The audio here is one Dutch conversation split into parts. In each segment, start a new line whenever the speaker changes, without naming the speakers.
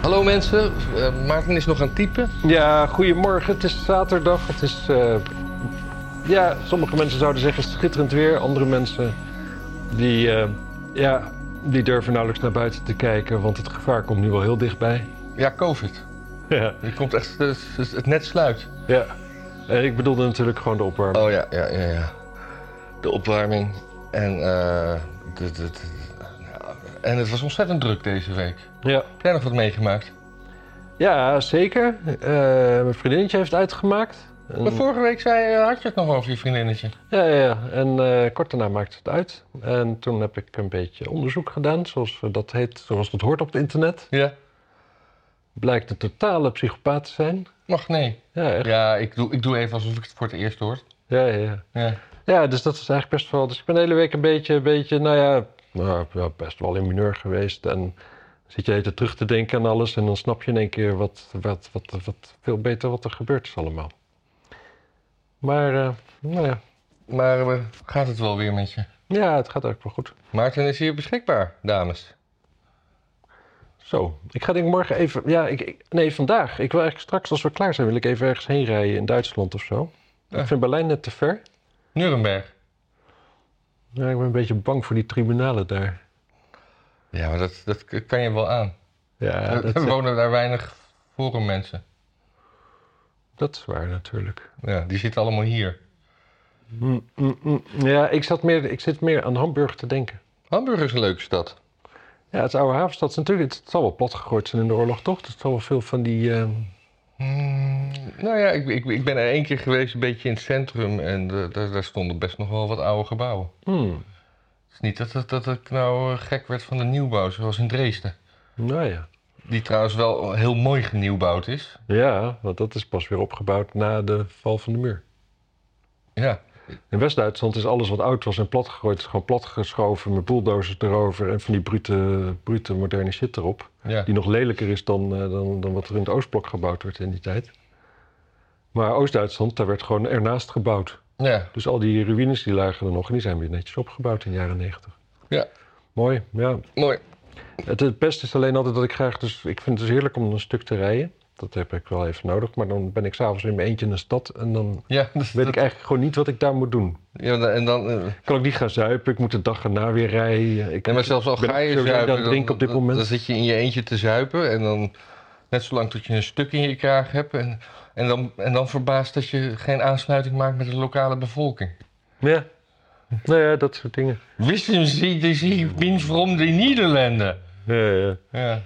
Hallo mensen, uh, Maarten is nog aan het typen.
Ja, goedemorgen. Het is zaterdag. Het is, uh, ja, sommige mensen zouden zeggen schitterend weer. Andere mensen die, uh, ja, die durven nauwelijks naar buiten te kijken, want het gevaar komt nu wel heel dichtbij.
Ja, COVID.
Ja.
Die komt echt, het net sluit.
Ja. En ik bedoelde natuurlijk gewoon de opwarming.
Oh ja, ja, ja, ja. De opwarming. En, de, de, de, en het was ontzettend druk deze week.
Ja.
Heb jij nog wat meegemaakt?
Ja, zeker. Uh, mijn vriendinnetje heeft uitgemaakt.
En... Maar vorige week zei, uh, had je het nog over je vriendinnetje.
Ja, ja, ja. En uh, kort daarna maakte het uit. En toen heb ik een beetje onderzoek gedaan, zoals dat heet, zoals dat hoort op het internet.
Ja.
Blijkt een totale psychopaat te zijn.
Mag nee.
Ja, echt.
Ja, ik doe, ik doe even alsof ik het voor het eerst hoor.
Ja, ja,
ja.
Ja, dus dat is eigenlijk best wel... Dus ik ben de hele week een beetje, een beetje nou ja, nou, best wel in mineur geweest. En zit je even terug te denken aan alles en dan snap je in één keer wat, wat, wat, wat veel beter wat er gebeurd is allemaal. Maar, uh, nou ja.
Maar uh, gaat het wel weer met je?
Ja, het gaat eigenlijk wel goed.
Maarten is hier beschikbaar, dames.
Zo, ik ga denk morgen even... Ja, ik, ik, nee, vandaag. Ik wil eigenlijk straks, als we klaar zijn, wil ik even ergens heen rijden in Duitsland of zo. Ja. Ik vind Berlijn net te ver.
Nuremberg.
Ja, ik ben een beetje bang voor die tribunalen daar.
Ja, maar dat, dat kan je wel aan.
Ja,
er,
dat,
er wonen daar weinig forum mensen.
Dat is waar natuurlijk.
Ja, die zitten allemaal hier.
Mm, mm, mm. Ja, ik, zat meer, ik zit meer aan Hamburg te denken.
Hamburg is een leuke stad.
Ja, het is oude havenstad. natuurlijk, het zal wel plat gegooid zijn in de oorlog, toch? Het zal wel veel van die... Uh...
Mm, nou ja, ik, ik, ik, ben er één keer geweest, een beetje in het centrum. En daar, daar, stonden best nog wel wat oude gebouwen.
Hmm.
Het is niet dat, dat, dat ik nou gek werd van de nieuwbouw, zoals in Dresden.
Nou ja.
Die trouwens wel heel mooi genieuwbouwd is.
Ja, want dat is pas weer opgebouwd na de val van de muur.
Ja.
In West-Duitsland is alles wat oud was en plat gegooid, is gewoon plat geschoven met bulldozers erover en van die brute, brute moderne shit erop.
Ja.
Die nog lelijker is dan, uh, dan, dan wat er in het Oostblok gebouwd werd in die tijd. Maar Oost-Duitsland, daar werd gewoon ernaast gebouwd.
Ja.
Dus al die ruïnes die lagen er nog en die zijn weer netjes opgebouwd in de jaren negentig.
Ja.
Mooi, ja.
Mooi.
Het, het beste is alleen altijd dat ik graag, dus ik vind het dus heerlijk om een stuk te rijden. Dat heb ik wel even nodig. Maar dan ben ik s'avonds in mijn eentje in de stad. En dan
ja,
weet dat... ik eigenlijk gewoon niet wat ik daar moet doen.
Ja, en dan... Uh...
Kan ik niet gaan zuipen. Ik moet de dag erna weer rijden. Ik
ja, maar zelfs al ga je zuipen,
dan, op dit moment.
dan zit je in je eentje te zuipen. En dan net zolang tot je een stuk in je kraag hebt. En, en, dan, en dan verbaasd dat je geen aansluiting maakt met de lokale bevolking.
Ja. Nou ja, dat soort dingen.
Wisten ze dat ik ben from de Nederlanden?
Ja, ja.
ja.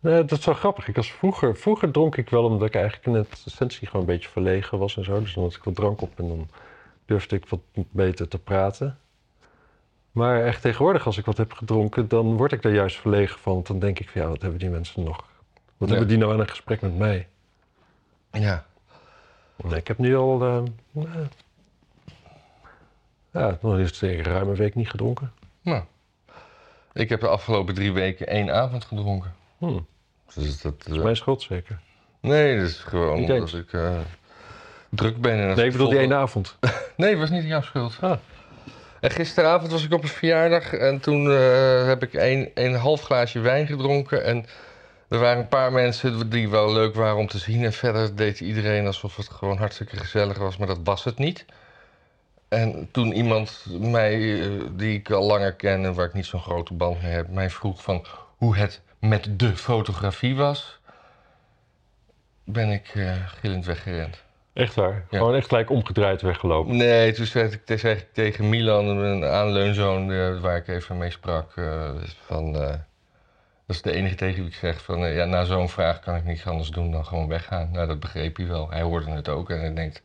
Nee, dat is wel grappig. Ik was vroeger, vroeger dronk ik wel omdat ik eigenlijk in het essentie gewoon een beetje verlegen was en zo. Dus dan had ik wat drank op en dan durfde ik wat beter te praten. Maar echt tegenwoordig, als ik wat heb gedronken, dan word ik daar juist verlegen van. Want dan denk ik van ja, wat hebben die mensen nog? Wat
Ja.
hebben die nou aan een gesprek met mij?
Ja.
Nee, ik heb nu al. eh, nou, ja, nog eens een ruime week niet gedronken.
Nou. Ik heb de afgelopen drie weken één avond gedronken.
Hm,
Dus dat,
dat is mijn schuld zeker.
Nee, dat is gewoon
Niet
omdat
eens.
ik eh, druk ben. En
Nee, ik bedoel die ene avond.
Nee, het was niet jouw schuld.
Ah.
En gisteravond was ik op een verjaardag en toen eh, heb ik een, een half glaasje wijn gedronken. En er waren een paar mensen die wel leuk waren om te zien. En verder deed iedereen alsof het gewoon hartstikke gezellig was, maar dat was het niet. En toen iemand mij, eh, die ik al langer ken en waar ik niet zo'n grote band mee heb, mij vroeg van hoe het met de fotografie was, ben ik eh, gillend weggerend.
Echt waar.
Ja.
Gewoon echt gelijk omgedraaid weggelopen.
Nee, toen zei ik, zei ik tegen Milan, een aanleunzoon eh, waar ik even mee sprak, eh, van, eh, dat is de enige tegen wie ik zeg van, ja, na zo'n vraag kan ik niks anders doen dan gewoon weggaan. Nou, dat begreep hij wel. Hij hoorde het ook en hij denkt,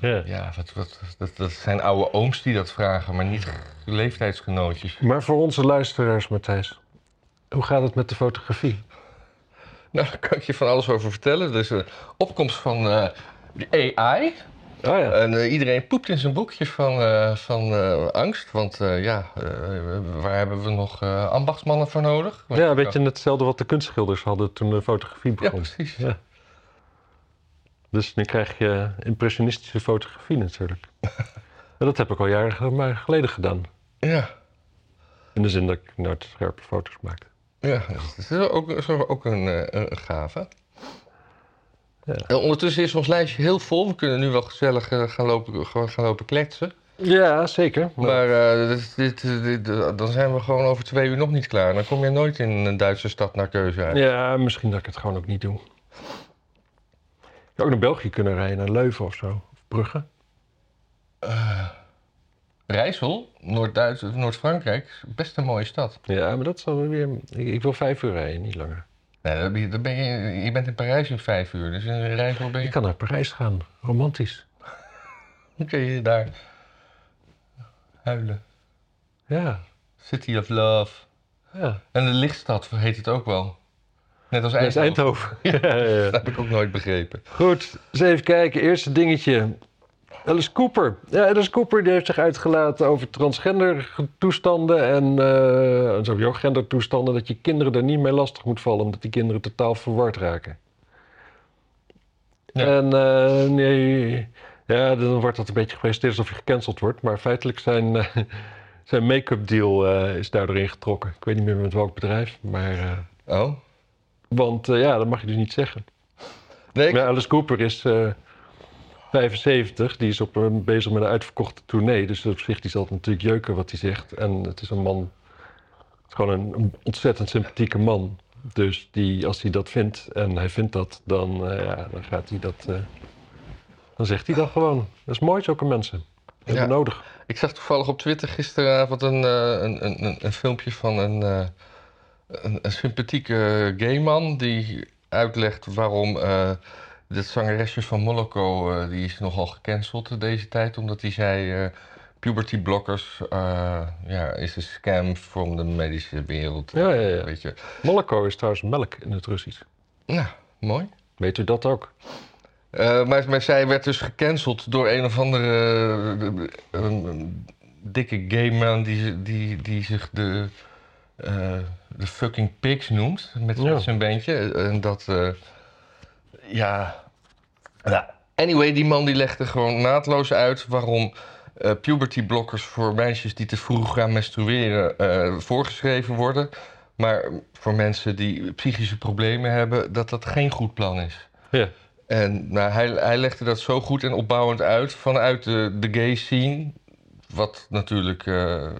Ja.
ja, wat, wat, dat, dat zijn oude ooms die dat vragen, maar niet leeftijdsgenootjes.
Maar voor onze luisteraars, Matthijs, hoe gaat het met de fotografie?
Nou, daar kan ik je van alles over vertellen. Dus de opkomst van eh, de AI.
Oh ja.
En eh, iedereen poept in zijn boekje van, eh, van angst. Want ja, waar hebben we nog ambachtsmannen voor nodig? Want
ja,
je
weet
kan-
je, hetzelfde wat de kunstschilders hadden toen de fotografie
Ja,
begon.
precies.
Ja. Dus nu krijg je impressionistische fotografie natuurlijk. en dat heb ik al jaren geleden gedaan.
Ja.
In de zin dat ik nooit scherpe foto's maakte.
Ja, dat is ook, is ook een, eh, een gave.
Ja.
En ondertussen is ons lijstje heel vol. We kunnen nu wel gezellig eh, gaan, lopen, gewoon gaan lopen kletsen.
Ja, zeker. Maar,
Maar eh, dit, dit, dan zijn we gewoon over twee uur nog niet klaar. Dan kom je nooit in een Duitse stad naar keuze uit.
ja, misschien dat ik het gewoon ook niet doe. Je zou ook naar België kunnen rijden, naar Leuven of zo. Of Brugge.
Rijssel, Noord-Frankrijk, is best een mooie stad.
Ja, maar dat alweer... weer... Ik, ik wil vijf uur rijden, niet langer.
Nee, dan ben je, dan ben je, je bent in Parijs in vijf uur, dus in Rijssel ben je...
Ik kan naar Parijs gaan, romantisch.
Dan kun je daar huilen.
Ja,
City of Love.
ja.
En de lichtstad heet het ook wel. Net als Eindhoven.
Eindhoven. ja, ja, ja.
Dat heb ik ook nooit begrepen.
Goed, eens even kijken. Eerste dingetje. Alice Cooper. Ja, Alice Cooper die heeft zich uitgelaten over transgender toestanden en eh sowieso gendertoestanden. Dat je kinderen er niet mee lastig moet vallen, omdat die kinderen totaal verward raken.
Ja.
En eh, nee, ja, dan wordt dat een beetje gepresenteerd alsof je gecanceld wordt. Maar feitelijk zijn, eh, zijn make-up deal eh, is daardoor ingetrokken. Ik weet niet meer met welk bedrijf, maar...
Oh?
want ja, dat mag je dus niet zeggen.
Nee, ik-
Ja, Alice Cooper is 75. Die is op een, bezig met een uitverkochte tournee. Dus op zich die zal het natuurlijk jeuken wat hij zegt. En het is een man... Het is gewoon een, een ontzettend sympathieke man. Dus die, als hij dat vindt, en hij vindt dat, dan, eh, ja, dan gaat hij dat... eh, dan zegt hij dat gewoon. Dat is mooi, zulke mensen. Dat hebben we
Ja.
nodig.
ik zag toevallig op Twitter gisteravond een, eh, een, een, een, filmpje van een, een, een sympathieke gay man die uitlegt waarom dit zangeresje van Moloko, eh, die is nogal gecanceld deze tijd, omdat hij zei eh, puberty blockers eh, ja, is een scam from de medische wereld.
Ja, ja, ja.
Weet je.
Moloko is trouwens melk in het Russisch.
Nou, mooi.
Weet u dat ook?
Maar, maar zij werd dus gecanceld door een of andere dikke gay man die, die, die zich de, de fucking pigs noemt met
Ja.
zijn beentje. En dat, ja. Nou, anyway, die man die legde gewoon naadloos uit waarom puberty blockers voor meisjes die te vroeg gaan menstrueren eh, voorgeschreven worden. Maar voor mensen die psychische problemen hebben, dat dat geen goed plan is.
Ja.
En nou, hij, hij legde dat zo goed en opbouwend uit vanuit de, de gay scene. Wat natuurlijk eh,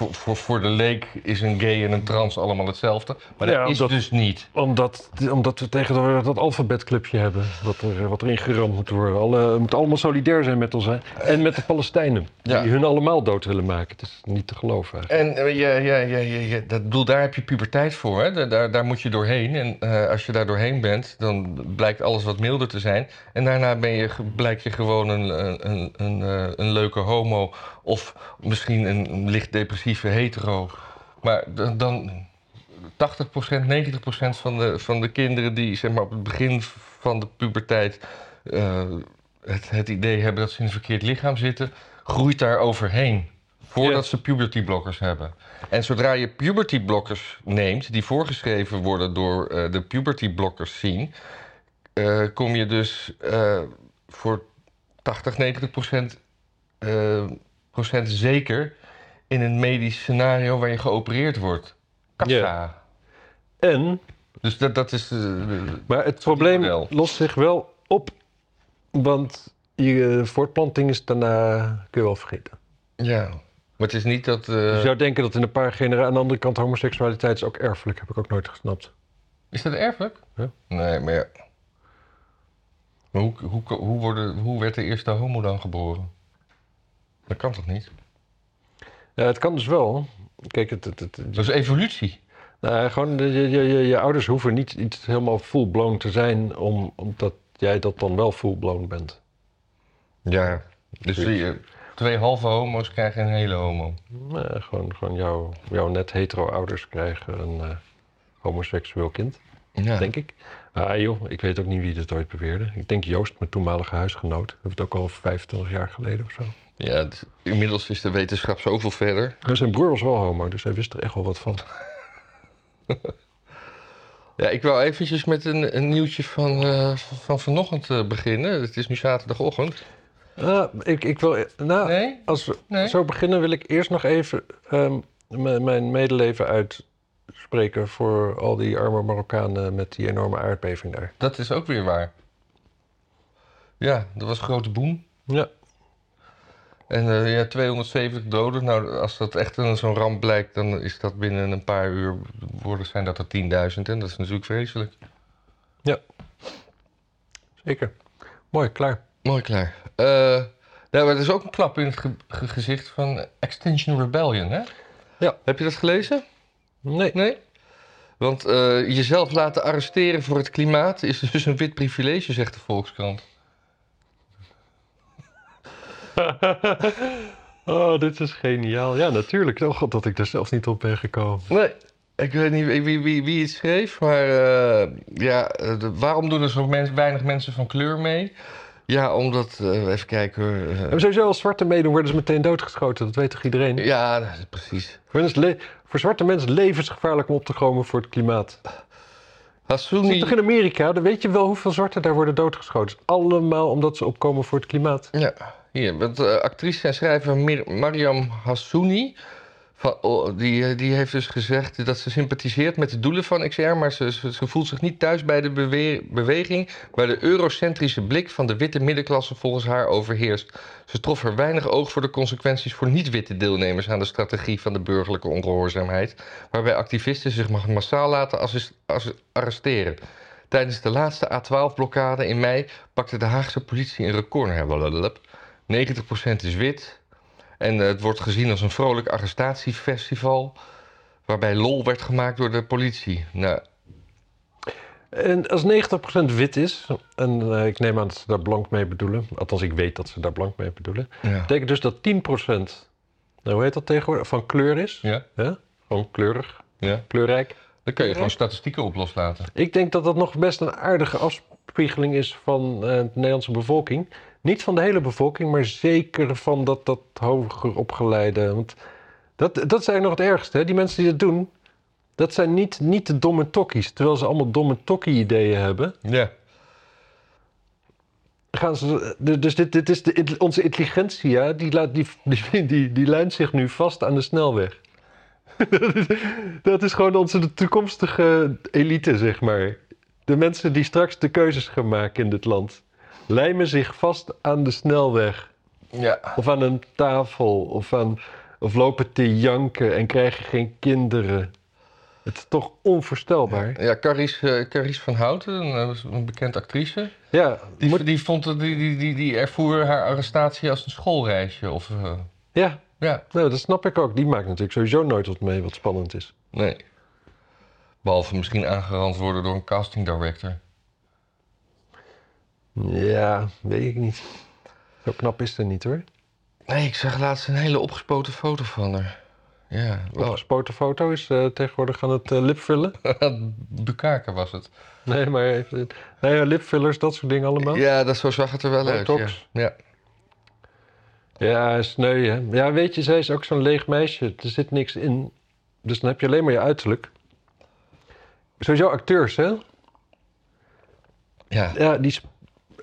voor, voor, voor de leek is een gay en een trans allemaal hetzelfde. Maar
Ja,
dat is dus niet.
Omdat, omdat we tegenwoordig dat alfabetclubje hebben, wat, er, wat erin geramd moet worden. Alle, we moeten allemaal solidair zijn met ons hè? en met de Palestijnen.
Ja.
Die hun allemaal dood willen maken. Het is niet te geloven eigenlijk.
En eh, ja, ja, ja, ja, dat bedoel, daar heb je puberteit voor. Hè? Daar, daar, daar moet je doorheen. En eh, als je daar doorheen bent, dan blijkt alles wat milder te zijn. En daarna ben je, ge- blijk je gewoon een, een, een, een, eh, een leuke homo. Of misschien een, licht depressieve hetero. Maar dan, dan 80%, 90% van de, van de kinderen die zeg maar, op het begin van de puberteit eh, het, het idee hebben dat ze in een verkeerd lichaam zitten, groeit daar overheen. Voordat ze puberty blockers hebben. En zodra je puberty blockers neemt, die voorgeschreven worden door eh, de puberty blockers zien, eh, kom je dus voor 80, 90 procent, eh, procent zeker in een medisch scenario waar je geopereerd wordt. Kassa.
Ja. En,
Dus dat, dat is. eh,
maar het probleem
model.
lost zich wel op. Want je voortplanting is daarna, kun je wel vergeten.
ja. Maar het is niet dat. eh,
Je zou denken dat in een paar generaties... Aan de andere kant, homoseksualiteit is ook erfelijk. Heb ik ook nooit gesnapt.
Is dat erfelijk?
Ja.
Nee, maar ja. Maar hoe, hoe, hoe, worden, hoe werd de eerste homo dan geboren? Dat kan toch niet?
Ja, het kan dus wel. Kijk, het, het, het,
Dat is evolutie.
Nou, gewoon, je, je, je, je ouders hoeven niet iets helemaal full-blown te zijn, om, omdat jij dat dan wel full-blown bent.
Ja. Dus die, twee halve homo's krijgen een hele homo.
Nou, gewoon gewoon jouw, jouw net hetero-ouders krijgen een eh, homoseksueel kind,
Ja.
denk ik. Ah joh, ik weet ook niet wie dit ooit beweerde. Ik denk Joost, mijn toenmalige huisgenoot. We hebben het ook al 25 jaar geleden of zo.
Ja inmiddels is de wetenschap zoveel verder.
En zijn broer was wel homo, dus hij wist er echt wel wat van.
Ja, ik wil eventjes met een, een nieuwtje van, eh, van vanochtend eh, beginnen. Het is nu zaterdagochtend.
Ah, ik, ik wil... Nou,
Nee?
als we
Nee?
zo beginnen wil ik eerst nog even ehm, mijn medeleven spreken voor al die arme Marokkanen met die enorme aardbeving daar.
Dat is ook weer waar. Ja, dat was een grote boom.
Ja.
En eh, ja, 270 doden. Nou, als dat echt een- zo'n ramp blijkt, dan is dat binnen een paar uur worden, zijn dat er 10.000. En dat is natuurlijk vreselijk.
Zeker. Mooi, klaar.
Mooi klaar. Eh nou, maar er is ook een klap in het ge- ge- gezicht van Extinction Rebellion, hè?
Ja.
Heb je dat gelezen?
Nee.
Nee? Want eh, jezelf laten arresteren voor het klimaat is dus een wit privilege, zegt de Volkskrant.
oh, dit is geniaal. Ja, natuurlijk. Oh god, dat ik er zelfs niet op ben gekomen.
Nee. Ik weet niet wie, wie, wie, het schreef, maar eh, ja, eh, de- waarom doen er zo mens- weinig mensen van kleur mee? Ja, omdat, eh, even kijken
En sowieso als zwarte meedoen worden ze meteen doodgeschoten. Dat weet toch iedereen?
ja, precies.
Voor, voor zwarte mensen levensgevaarlijk om op te komen voor het klimaat.
Hassouni,
je toch in Amerika, dan weet je wel hoeveel zwarten daar worden doodgeschoten. Allemaal omdat ze opkomen voor het klimaat.
Ja, hier, want eh, actrice en schrijver Mariam Hassouni... Van, oh, die, eh, die heeft dus gezegd dat ze sympathiseert met de doelen van XR... maar ze, voelt zich niet thuis bij de bewe- beweging... waar de eurocentrische blik van de witte middenklasse volgens haar overheerst. Ze trof er weinig oog voor de consequenties voor niet-witte deelnemers... aan de strategie van de burgerlijke ongehoorzaamheid... waarbij activisten zich massaal laten arresteren. Tijdens de laatste A12-blokkade in mei pakte de Haagse politie een record. Blablabla. 90% is wit. En eh, het wordt gezien als een vrolijk arrestatiefestival. Waarbij lol werd gemaakt door de politie. Nou,
En als 90% wit is, en eh, ik neem aan dat ze daar blank mee bedoelen. Althans, ik weet dat ze daar blank mee bedoelen.
ja.
betekent dus dat 10%, nou, hoe heet dat tegenwoordig, van kleur is.
Ja,
Ja? Gewoon kleurig,
ja.
kleurrijk.
Dan kun je gewoon statistieken op loslaten.
Ik denk dat dat nog best een aardige afspiegeling is van eh, de Nederlandse bevolking. Niet van de hele bevolking, maar zeker van dat, dat hoger opgeleide. Want dat, dat is eigenlijk nog het ergste. Hè? Die mensen die dat doen, dat zijn niet, niet de domme tokkies. Terwijl ze allemaal domme tokkie-ideeën hebben.
Ja.
Gaan ze, dus dit, dit is de, onze intelligentia, die, laat, die, die, die, die lijnt zich nu vast aan de snelweg. dat, is, dat is gewoon onze de toekomstige elite, zeg maar. De mensen die straks de keuzes gaan maken in dit land. Lijmen zich vast aan de snelweg.
Ja.
Of aan een tafel. Of, aan, of lopen te janken en krijgen geen kinderen. Het is toch onvoorstelbaar.
Ja, Carice, eh, Carice van Houten, een, eh, een bekend actrice.
Ja,
Die,
moet-
die, vond, die, die, die, die ervoer haar arrestatie als een schoolreisje. Of, eh,
ja
ja,
nou, dat snap ik ook. Die maakt natuurlijk sowieso nooit wat mee wat spannend is.
nee. Behalve misschien aangerand worden door een casting director.
Ja, weet ik niet. Zo knap is het niet hoor.
Nee, ik zag laatst een hele opgespoten foto van haar. Ja, wel.
Opgespoten foto is eh, tegenwoordig aan het eh, lipvullen.
Bukake was het.
Nee, maar even, nee, ja, lipfillers, dat soort dingen allemaal. Ja,
Ja, dat, zo zag het er wel uit. Ja.
Botox.
Ja.
sneu hè. Ja, weet je, zij is ook zo'n leeg meisje. Er zit niks in. Dus dan heb je alleen maar je uiterlijk. Sowieso acteurs, hè?
ja.
Ja, die,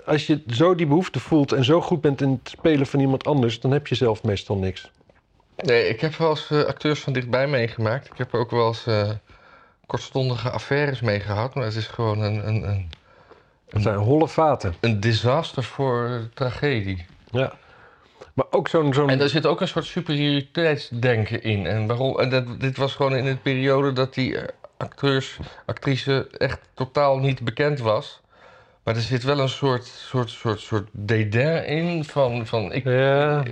als je zo die behoefte voelt en zo goed bent in het spelen van iemand anders, dan heb je zelf meestal niks.
Nee, ik heb wel eens eh, acteurs van dichtbij meegemaakt. Ik heb ook wel eens eh, kortstondige affaires mee gehad. Maar het is gewoon een, een, een,
Het zijn holle vaten.
een disaster voor eh, tragedie.
Ja. Maar ook zo'n... zo'n
En er zit ook een soort superioriteitsdenken in. En, waarom, en dat, dit was gewoon in een periode dat die acteurs, actrice echt totaal niet bekend was. Maar er zit wel een soort, soort, soort, soort dédain in van, van ik,
ja,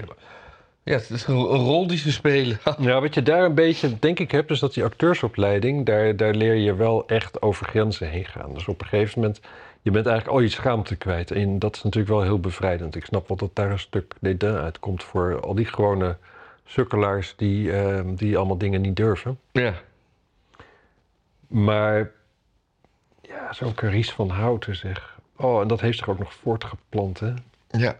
ja, het is een, rol die ze spelen.
Ja, wat je daar een beetje, denk ik, hebt, is dat die acteursopleiding, daar, daar leer je wel echt over grenzen heen gaan. Dus op een gegeven moment, je bent eigenlijk al je schaamte kwijt. En dat is natuurlijk wel heel bevrijdend. Ik snap wel dat daar een stuk dédain uitkomt voor al die gewone sukkelaars die, eh, die allemaal dingen niet durven.
ja.
Maar ja, zo'n Carice van Houten zeg. Oh, en dat heeft zich ook nog voortgeplant, hè?
Ja.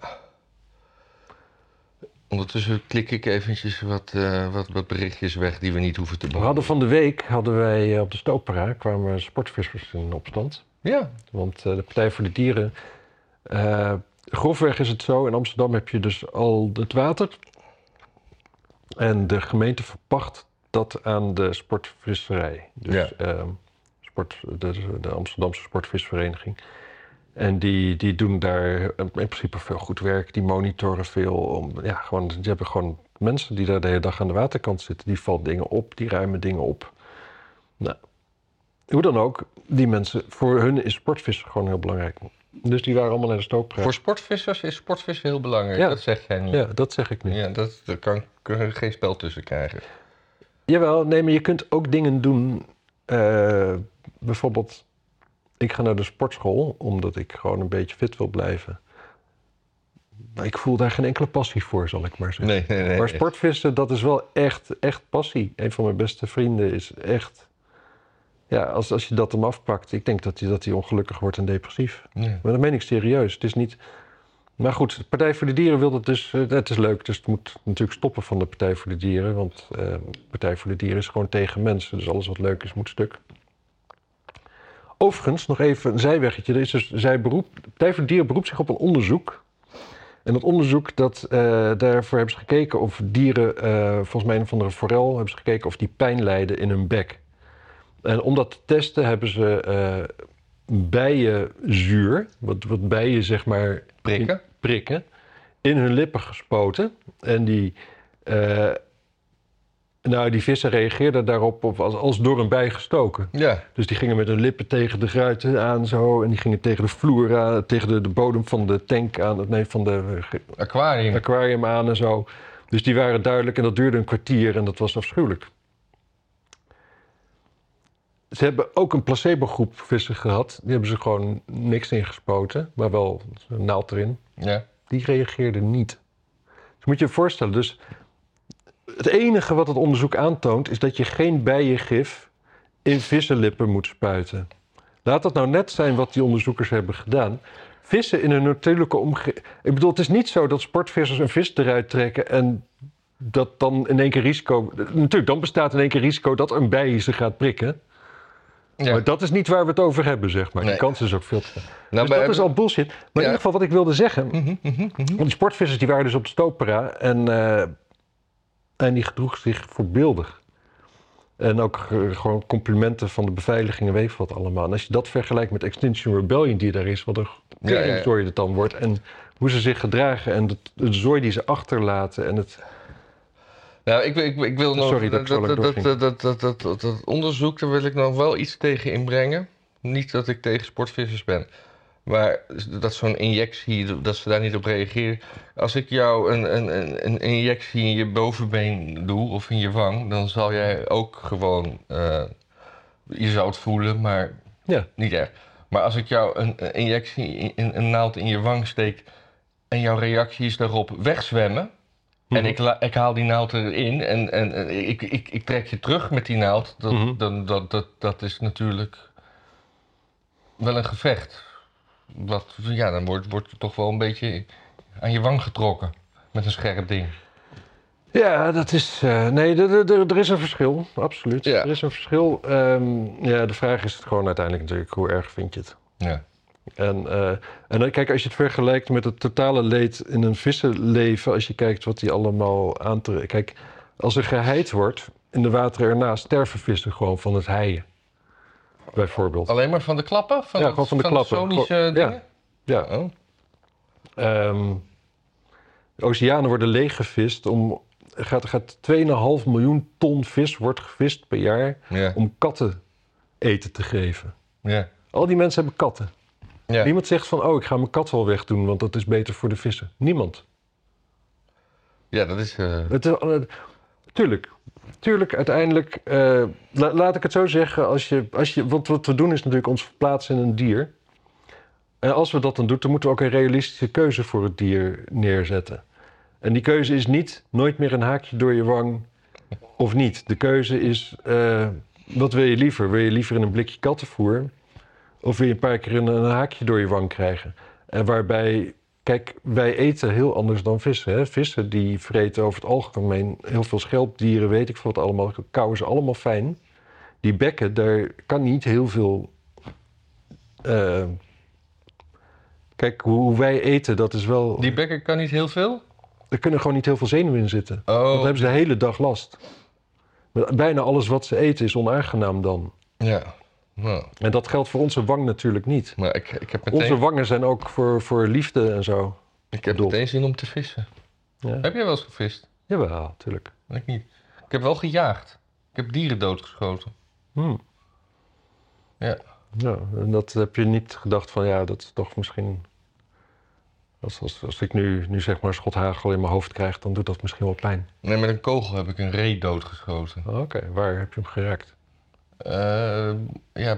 Ondertussen klik ik eventjes wat, eh, wat, wat berichtjes weg die we niet hoeven te
We
behandelen.
hadden van de week, hadden wij eh, op de Stopera, kwamen sportvissers in opstand.
Ja,
Want eh, de Partij voor de Dieren. eh, grofweg is het zo: in Amsterdam heb je dus al het water. En de gemeente verpacht dat aan de sportvisserij. Dus
Ja.
ehm, sport, de, de Amsterdamse Sportvisvereniging. En die, die doen daar in principe veel goed werk. Die monitoren veel. Om, ja, gewoon, die hebben gewoon mensen die daar de hele dag aan de waterkant zitten. Die vallen dingen op, die ruimen dingen op. Nou, hoe dan ook, die mensen, voor hun is sportvissen gewoon heel belangrijk. Dus die waren allemaal naar de stookpraat.
Voor sportvissers is sportvissen heel belangrijk.
Ja.
Dat zeg jij nu.
Ja, dat zeg ik nu.
Ja, dat, daar kan kun je geen spel tussen krijgen.
Jawel, nee, maar je kunt ook dingen doen. eh, bijvoorbeeld, ik ga naar de sportschool omdat ik gewoon een beetje fit wil blijven. Maar ik voel daar geen enkele passie voor, zal ik maar zeggen.
Nee, nee, nee.
Maar sportvissen, dat is wel echt, echt passie. Een van mijn beste vrienden is echt... Ja, als, als je dat hem afpakt, ik denk dat hij, dat hij ongelukkig wordt en depressief. Maar dat meen ik serieus. Het is niet... Maar goed, de Partij voor de Dieren wil dat dus... eh, het is leuk, dus het moet natuurlijk stoppen van de Partij voor de Dieren. Want eh, de Partij voor de Dieren is gewoon tegen mensen. Dus alles wat leuk is, moet stuk. Overigens, nog even een zijweggetje. Er is dus, zij beroep, de Partij voor de Dieren beroept zich op een onderzoek. En dat onderzoek, dat, eh, daarvoor hebben ze gekeken of dieren... eh, volgens mij een van de forel hebben ze gekeken of die pijn lijden in hun bek. En om dat te testen hebben ze... eh, bijenzuur, wat, wat bijen zeg maar
Prikken?
in, prikken, in hun lippen gespoten. En die, nou, die vissen reageerden daarop op als, als door een bij gestoken.
Ja.
Dus die gingen met hun lippen tegen de ruiten aan zo. En die gingen tegen de vloer aan, tegen de, de bodem van de tank aan. Nee, van de eh,
Aquarium.
aquarium aan en zo. Dus die waren duidelijk en dat duurde een kwartier en dat was afschuwelijk. Ze hebben ook een placebo-groep vissen gehad. Die hebben ze gewoon niks ingespoten, maar wel een naald erin.
Ja.
Die reageerden niet. Dus moet je je voorstellen, dus het enige wat het onderzoek aantoont is dat je geen bijengif in vissenlippen moet spuiten. Laat dat nou net zijn wat die onderzoekers hebben gedaan. Vissen in een natuurlijke omgeving. Ik bedoel, het is niet zo dat sportvissers een vis eruit trekken en dat dan in één keer risico. Natuurlijk, dan bestaat in één keer risico dat een bij ze gaat prikken.
ja.
Maar dat is niet waar we het over hebben, zeg maar.
Nee.
Die kans is ook veel te.
Nou,
dus dat is al bullshit. Maar in ieder geval, wat ik wilde zeggen.
Mhm, mhm, mhm.
Want die sportvissers die waren dus op de Stopera en, eh, en die gedroeg zich voorbeeldig. En ook eh, gewoon complimenten van de beveiliging en weet wat allemaal. En als je dat vergelijkt met Extinction Rebellion die daar is, wat een
Ja, ja, ja.
het dan wordt. En hoe ze zich gedragen en de, de zooi die ze achterlaten. En het,
Nou, ik, ik, ik wil nog...
Sorry dat,
dat, dat, dat, dat onderzoek, daar wil ik nog wel iets tegen inbrengen. Niet dat ik tegen sportvissers ben. Maar dat zo'n injectie, dat ze daar niet op reageren. Als ik jou een, een, een, een injectie in je bovenbeen doe of in je wang... dan zal jij ook gewoon... eh, je zou het voelen, maar
ja,
niet erg. Maar als ik jou een, een injectie, in, een naald in je wang steek... en jouw reactie is daarop wegzwemmen... En
Mhm.
ik, ik haal die naald erin en, en, en ik, ik, ik trek je terug met die naald. Dat, dan, dat, dat, dat is natuurlijk wel een gevecht. Wat, ja, dan wordt, wordt er toch wel een beetje aan je wang getrokken met een scherp ding.
Ja, dat is. eh, nee, er, er- er, er is een verschil, absoluut.
Ja.
Er is een verschil. Ehm, ja, de vraag is het gewoon uiteindelijk natuurlijk hoe erg vind je het.
Ja.
En, eh, en dan, kijk, als je het vergelijkt met het totale leed in een vissenleven, als je kijkt wat die allemaal aantrekken. Kijk, als er geheid wordt in de wateren ernaast, sterven vissen gewoon van het heien. Bijvoorbeeld.
Alleen maar van de klappen? Van
Ja, gewoon van de klappen.
sonische
ja.
dingen?
Ja.
Oh.
Ehm, de oceanen worden leeggevist om. Er gaat, gaat 2,5 miljoen ton vis wordt gevist per jaar
Ja.
om katten eten te geven.
Ja.
Al die mensen hebben katten.
Ja.
Niemand zegt van, oh, ik ga mijn kat wel wegdoen, want dat is beter voor de vissen. Niemand.
ja, dat is... eh,
Het is, eh, tuurlijk. Tuurlijk, uiteindelijk, eh, la- laat ik het zo zeggen, als je, als je, wat we doen is natuurlijk ons verplaatsen in een dier. En als we dat dan doen, dan moeten we ook een realistische keuze voor het dier neerzetten. En die keuze is niet nooit meer een haakje door je wang of niet. De keuze is, eh, wat wil je liever? Wil je liever in een blikje kattenvoer? Of wil je een paar keer een, een haakje door je wang krijgen? En waarbij, kijk, wij eten heel anders dan vissen. Hè? Vissen die vreten over het algemeen heel veel schelpdieren, weet ik veel wat allemaal. Kauwen ze allemaal fijn. Die bekken, daar kan niet heel veel... eh, kijk, hoe, wij eten, dat is wel...
die bekker kan niet heel veel?
Er kunnen gewoon niet heel veel zenuwen in zitten.
Oh.
Want dan hebben ze de hele dag last. Bijna alles wat ze eten is onaangenaam dan.
Ja. Nou,
En dat geldt voor onze wang natuurlijk niet.
maar ik, ik heb meteen,
Onze wangen zijn ook voor, voor liefde en zo.
ik heb meteen zin om te vissen.
Ja.
Heb jij wel eens gevist?
Jawel, natuurlijk.
Ik niet. Ik heb wel gejaagd. Ik heb dieren doodgeschoten.
Hm.
Ja.
Ja, en dat heb je niet gedacht van ja, dat is toch misschien. Als, als, als ik nu, nu zeg maar schot hagel in mijn hoofd krijg, dan doet dat misschien wel pijn.
Nee, met een kogel heb ik een ree doodgeschoten.
Oké, waar heb je hem geraakt?
Eh, ja,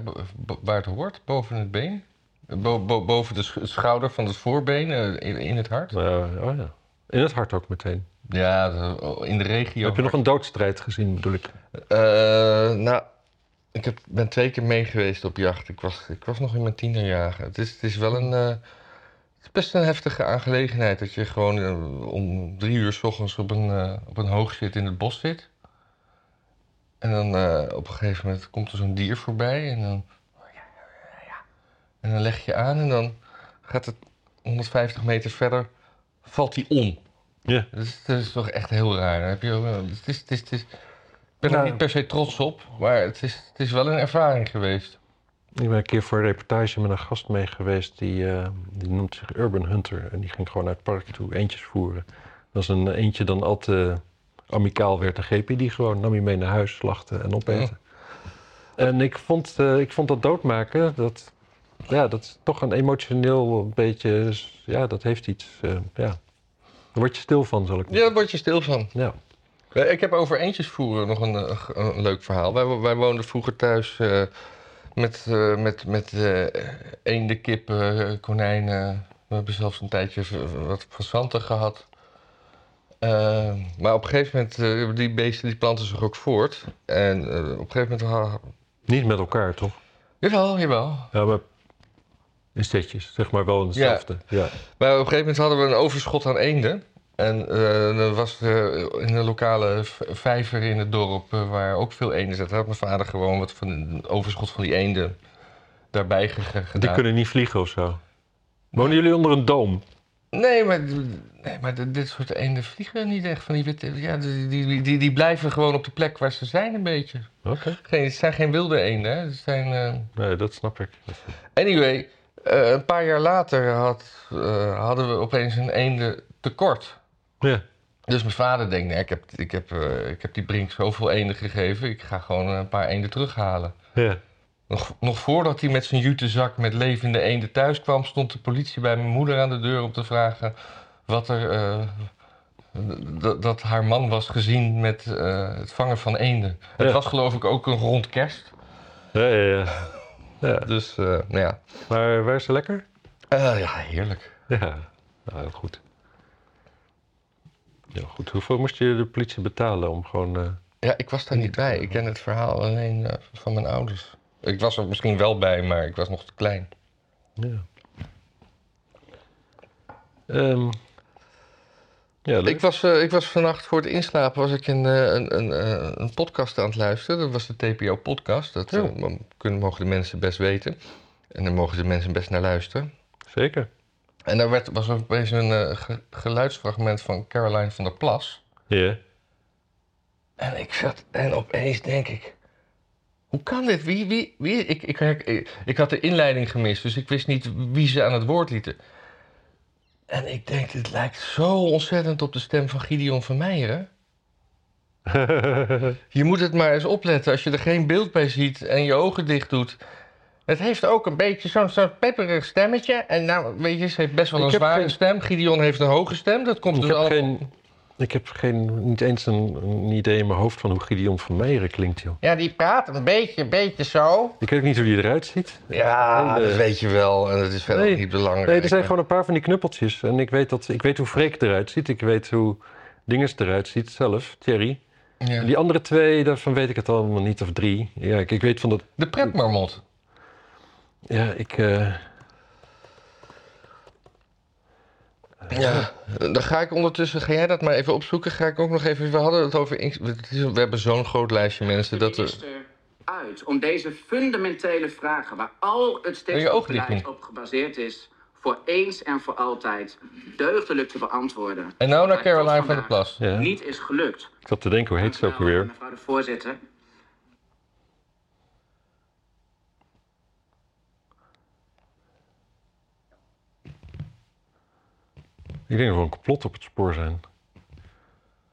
waar het hoort, boven het been. Bo- bo- boven de sch- schouder van het voorbeen, eh, in, in het hart.
Oh ja. In het hart ook meteen.
Ja, in de regio.
Heb je nog een doodstrijd gezien, bedoel ik?
Eh, nou, ik heb, ben twee keer mee geweest op jacht. Ik was, ik was nog in mijn tienerjaren. Het is, het is wel een. het is best een heftige aangelegenheid dat je gewoon om drie uur s ochtends op een, op een hoogzit in het bos zit. En dan eh, op een gegeven moment komt er zo'n dier voorbij en dan. En dan leg je aan en dan gaat het 150 meter verder, valt hij om.
Ja.
Dus dat is toch echt heel raar. Dan heb je het is, het is, het is, ik ben er
Ja.
niet per se trots op, maar het is, het is wel een ervaring geweest.
Ik ben een keer voor een reportage met een gast mee geweest. Die, eh, die noemt zich Urban Hunter. En die ging gewoon naar het park toe eentjes voeren. Als een eentje dan al te amicaal werd, dan greep hij die gewoon. Nam hij mee naar huis, slachten en opeten. En ik vond, eh, ik vond dat doodmaken, dat, ja, dat is toch een emotioneel beetje... Ja, dat heeft iets, eh, ja. Daar word je stil van, zal ik
Ja, daar word je stil van.
Ja.
Ik heb over eentjes voeren nog een, eh, een leuk verhaal. Wij, wij woonden vroeger thuis met, eh, met, met eh, eenden, kippen, konijnen. We hebben zelfs een tijdje wat fazanten gehad. Eh, maar op een gegeven moment, eh, die beesten die planten zich ook voort. En eh, op een gegeven moment...
Niet met elkaar, toch?
Jawel, jawel.
Ja, maar in setjes, zeg maar wel hetzelfde. Ja.
Maar op een gegeven moment hadden we een overschot aan eenden. En er was in een lokale vijver in het dorp waar ook veel eenden zaten. had mijn vader gewoon wat van een overschot van die eenden daarbij ge- ge- gedaan.
Die kunnen niet vliegen of zo. Wonen jullie onder een doom?
Nee, maar, nee, maar dit- soort eenden vliegen niet echt van die witte... Ja, die, die, die, die blijven gewoon op de plek waar ze zijn een beetje.
Oké.
Geen, het zijn geen wilde eenden, hè. Het zijn... eh,
Nee, dat snap ik.
Anyway, eh, een paar jaar later had, eh, hadden we opeens een eenden tekort.
Ja.
Dus mijn vader denkt, nee, ik, heb, ik, heb, eh, ik heb die brink zoveel eenden gegeven, ik ga gewoon een paar eenden terughalen.
Ja.
Nog, nog voordat hij met zijn jutezak met levende eenden thuis kwam, stond de politie bij mijn moeder aan de deur om te vragen wat er. eh, dat haar man was gezien met eh, het vangen van eenden. Het was geloof ik ook een rond kerst.
Ja, ja, ja. ja.
Dus, eh, nou ja.
Maar waar is ze lekker?
Ja, heerlijk.
Ja. Nou, heel goed. Ja, goed. Hoeveel moest je de politie betalen om gewoon...
Ja, ik was daar niet bij. Ik ken het verhaal alleen van mijn ouders. Ik was er misschien wel bij, maar ik was nog te klein.
Ja. Ehm, ja, leuk.
Ik was, eh, ik was vannacht voor het inslapen was ik een, eh, een, een, eh, een podcast aan het luisteren. Dat was de TPO-podcast. Dat
Ja.
mo- kunnen, mogen de mensen best weten. En daar mogen de mensen best naar luisteren.
Zeker.
En daar werd, was opeens een eh, ge- geluidsfragment van Caroline van der Plas.
Ja.
En ik zat, en opeens denk ik, hoe kan dit? Wie, wie, wie? Ik, ik, ik, ik had de inleiding gemist, dus ik wist niet wie ze aan het woord lieten. En ik denk, dit lijkt zo ontzettend op de stem van Gideon van Meijeren. Je moet het maar eens opletten als je er geen beeld bij ziet en je ogen dicht doet. Het heeft ook een beetje zo'n zo'n pepperig stemmetje. En nou, weet je, ze heeft best wel een zware
geen-
stem. Gideon heeft een hoge stem. Dat komt
ik
dus
geen, ik heb geen, niet eens een, een idee in mijn hoofd van hoe Gideon van Meijeren klinkt, joh.
Ja, die praat een beetje, een beetje zo.
Ik weet ook niet hoe die eruit ziet.
Ja, dat weet je wel. En dat is verder
Nee,
niet belangrijk.
Nee, er zijn gewoon een paar van die knuppeltjes. En ik weet, dat, ik weet hoe Freek eruit ziet. Ik weet hoe Dinges eruit ziet zelf, Thierry.
Ja.
Die andere twee, daarvan weet ik het allemaal niet, of drie. Ja, ik, ik weet van dat...
De pretmarmot.
Ja, ik... eh,
Ja, dan ga ik ondertussen, ga jij dat maar even opzoeken. Ga ik ook nog even, we hadden het over, we hebben zo'n groot lijstje mensen dat we...
minister uit om deze fundamentele vragen, waar al het stikstofbeleid
doen.
op gebaseerd is, voor eens en voor altijd deugdelijk te beantwoorden.
En nou naar Caroline van der Plas.
Ja.
Niet is gelukt.
Ik zat te denken, hoe heet ze ook alweer?
Mevrouw de voorzitter.
Ik denk dat we een complot op het spoor zijn.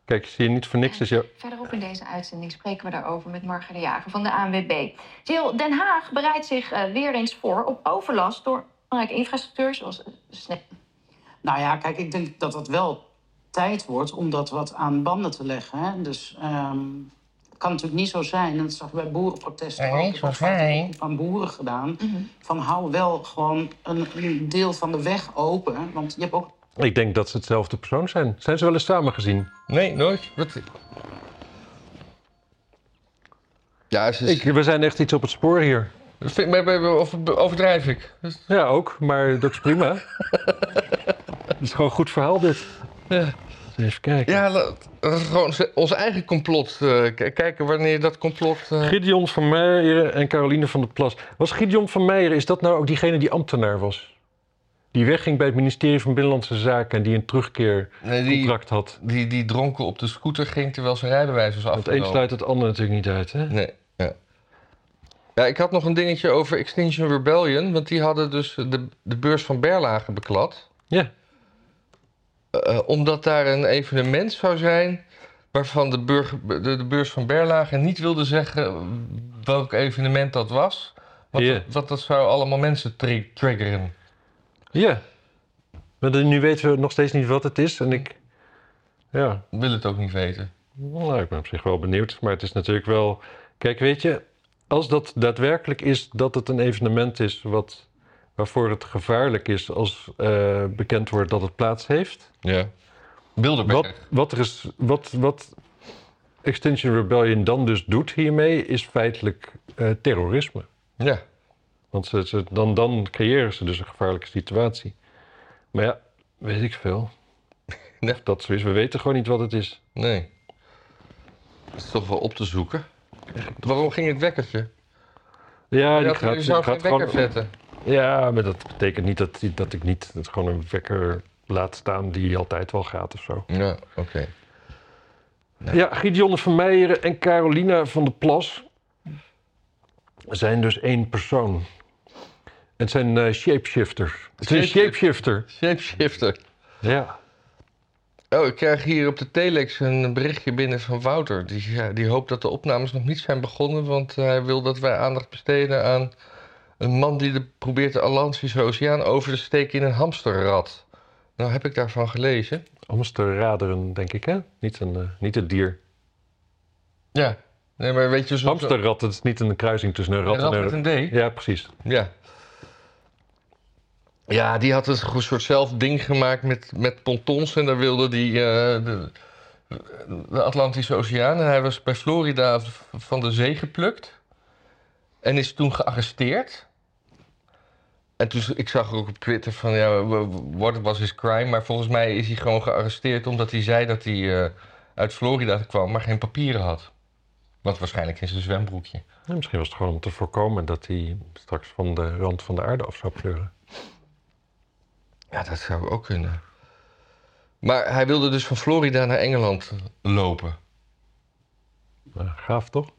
Kijk, zie je niet voor niks. Dus je...
Verderop in deze uitzending spreken we daarover met Marga de Jager van de ANWB. Jill, Den Haag bereidt zich eh, weer eens voor op overlast door belangrijke infrastructuur zoals.
Nou ja, kijk, ik denk dat het wel tijd wordt om dat wat aan banden te leggen. Hè? Dus ehm, het kan natuurlijk niet zo zijn, en dat zag je bij boerenprotesten
Nee,
ook. Oproep aan boeren gedaan. Van hou wel gewoon een, een deel van de weg open. Want je hebt ook
Ik denk dat ze hetzelfde persoon zijn. Zijn ze wel eens samen gezien?
Nee, nooit. Wat? Ja, ze is...
Ik, we zijn echt iets op het spoor hier.
Of overdrijf ik?
Ja, ook, maar dat is prima. Het is gewoon een goed verhaal, dit.
Ja.
Even kijken.
Ja, dat is gewoon ons eigen complot. eh, k- kijken wanneer dat complot... eh,
Gideon van Meijeren en Caroline van der Plas. Was Gideon van Meijeren, is dat nou ook diegene die ambtenaar was? Die wegging bij het ministerie van Binnenlandse Zaken en die een terugkeercontract
nee,
had.
die, die dronken op de scooter ging terwijl zijn rijbewijs was
Want het een
afgelopen.
sluit het ander natuurlijk niet uit, hè?
Nee, ja. Ja, ik had nog een dingetje over Extinction Rebellion. Want die hadden dus de, de beurs van Berlage beklad.
Ja.
Eh, omdat daar een evenement zou zijn... waarvan de, burger, de, de beurs van Berlage niet wilde zeggen welk evenement dat was. Want, want dat zou allemaal mensen tri- triggeren.
Ja. Maar nu weten we nog steeds niet wat het is. En ik... Ja,
wil het ook niet weten.
nou, ik ben op zich wel benieuwd. Maar het is natuurlijk wel... Kijk, weet je... Als dat daadwerkelijk is dat het een evenement is... Wat, waarvoor het gevaarlijk is als eh, bekend wordt dat het plaats heeft...
Ja. Bilderberg.
Wat, wat, er is, wat, wat Extinction Rebellion dan dus doet hiermee, is feitelijk eh, terrorisme.
Ja.
Want ze, ze- dan, dan creëren ze dus een gevaarlijke situatie. Maar ja, weet ik veel.
Nee.
Dat zo is. We weten gewoon niet wat het is.
Nee. Dat is toch wel op te zoeken. Waarom ging het wekkertje?
Ja, die gaat, die
geen
gaat
wekker
gewoon.
zetten.
Ja, maar dat betekent niet dat, dat ik niet dat gewoon een wekker laat staan die altijd wel gaat of zo.
Ja, oké.
Ja, Gideon van Meijeren en Carolina van der Plas zijn dus één persoon. Het zijn eh, shapeshifters. Het is een shapeshifter.
Shapeshifter.
Ja.
Oh, ik krijg hier op de telex een berichtje binnen van Wouter. Die, ja, die hoopt dat de opnames nog niet zijn begonnen, want hij wil dat wij aandacht besteden aan een man die de, probeert de Atlantische Oceaan over te steken in een hamsterrad. Nou, heb ik daarvan gelezen.
Hamsterraderen, denk ik, hè? Niet, een, eh, niet het dier.
Ja. Nee, maar weet je... Zo,
Hamsterrad, dat is niet een kruising tussen een
Een
rat
rat
en
met
een...
een D.
Ja, precies.
Ja. Ja, die had een soort zelf ding gemaakt met, met pontons. En daar wilde die eh, de, de Atlantische Oceaan. En hij was bij Florida van de zee geplukt. En is toen gearresteerd. En toen, ik zag ook op Twitter van, ja, what was his crime? Maar volgens mij is hij gewoon gearresteerd omdat hij zei dat hij eh, uit Florida kwam, maar geen papieren had. Wat waarschijnlijk in zijn zwembroekje.
Misschien was het gewoon om te voorkomen dat hij straks van de rand van de aarde af zou pleuren.
Ja, dat zou ook kunnen. Maar hij wilde dus van Florida naar Engeland lopen.
Nou, gaaf toch?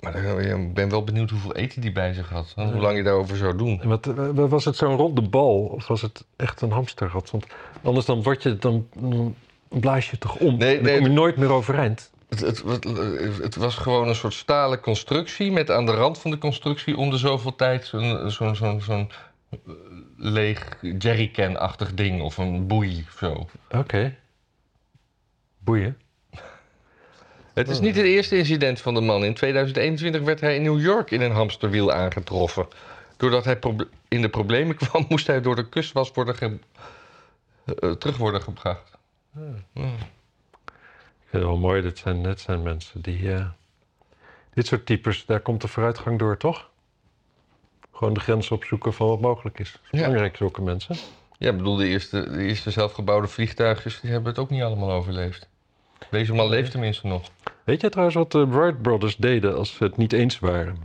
Maar ik ben wel benieuwd hoeveel eten die bij zich had. Hoe lang je daarover zou doen.
En wat, eh, was het zo'n ronde bal of was het echt een hamsterrad? Want anders dan, word je, dan, dan blaas je toch om.
Nee,
en dan
nee,
kom je nooit meer overeind.
Het, het, het, het was gewoon een soort stalen constructie met aan de rand van de constructie om de zoveel tijd zo'n zo'n zo'n zo'n eh, leeg jerrycan-achtig ding of een boei of zo.
Oké. Boeien.
Het is niet het eerste incident van de man. In 2021 werd hij in New York in een hamsterwiel aangetroffen. Doordat hij in de problemen kwam, moest hij door de kustwas worden eh, terug worden gebracht.
Ik vind het wel mooi, dit zijn, dit zijn mensen die... eh, dit soort types, daar komt de vooruitgang door, toch? Gewoon de grens opzoeken van wat mogelijk is. Dat is
Ja.
belangrijk, zulke mensen.
Ja, ik bedoel, de eerste, de eerste zelfgebouwde vliegtuigjes die hebben het ook niet allemaal overleefd. Deze man leeft tenminste nog.
Weet je trouwens wat de Wright Brothers deden als ze het niet eens waren?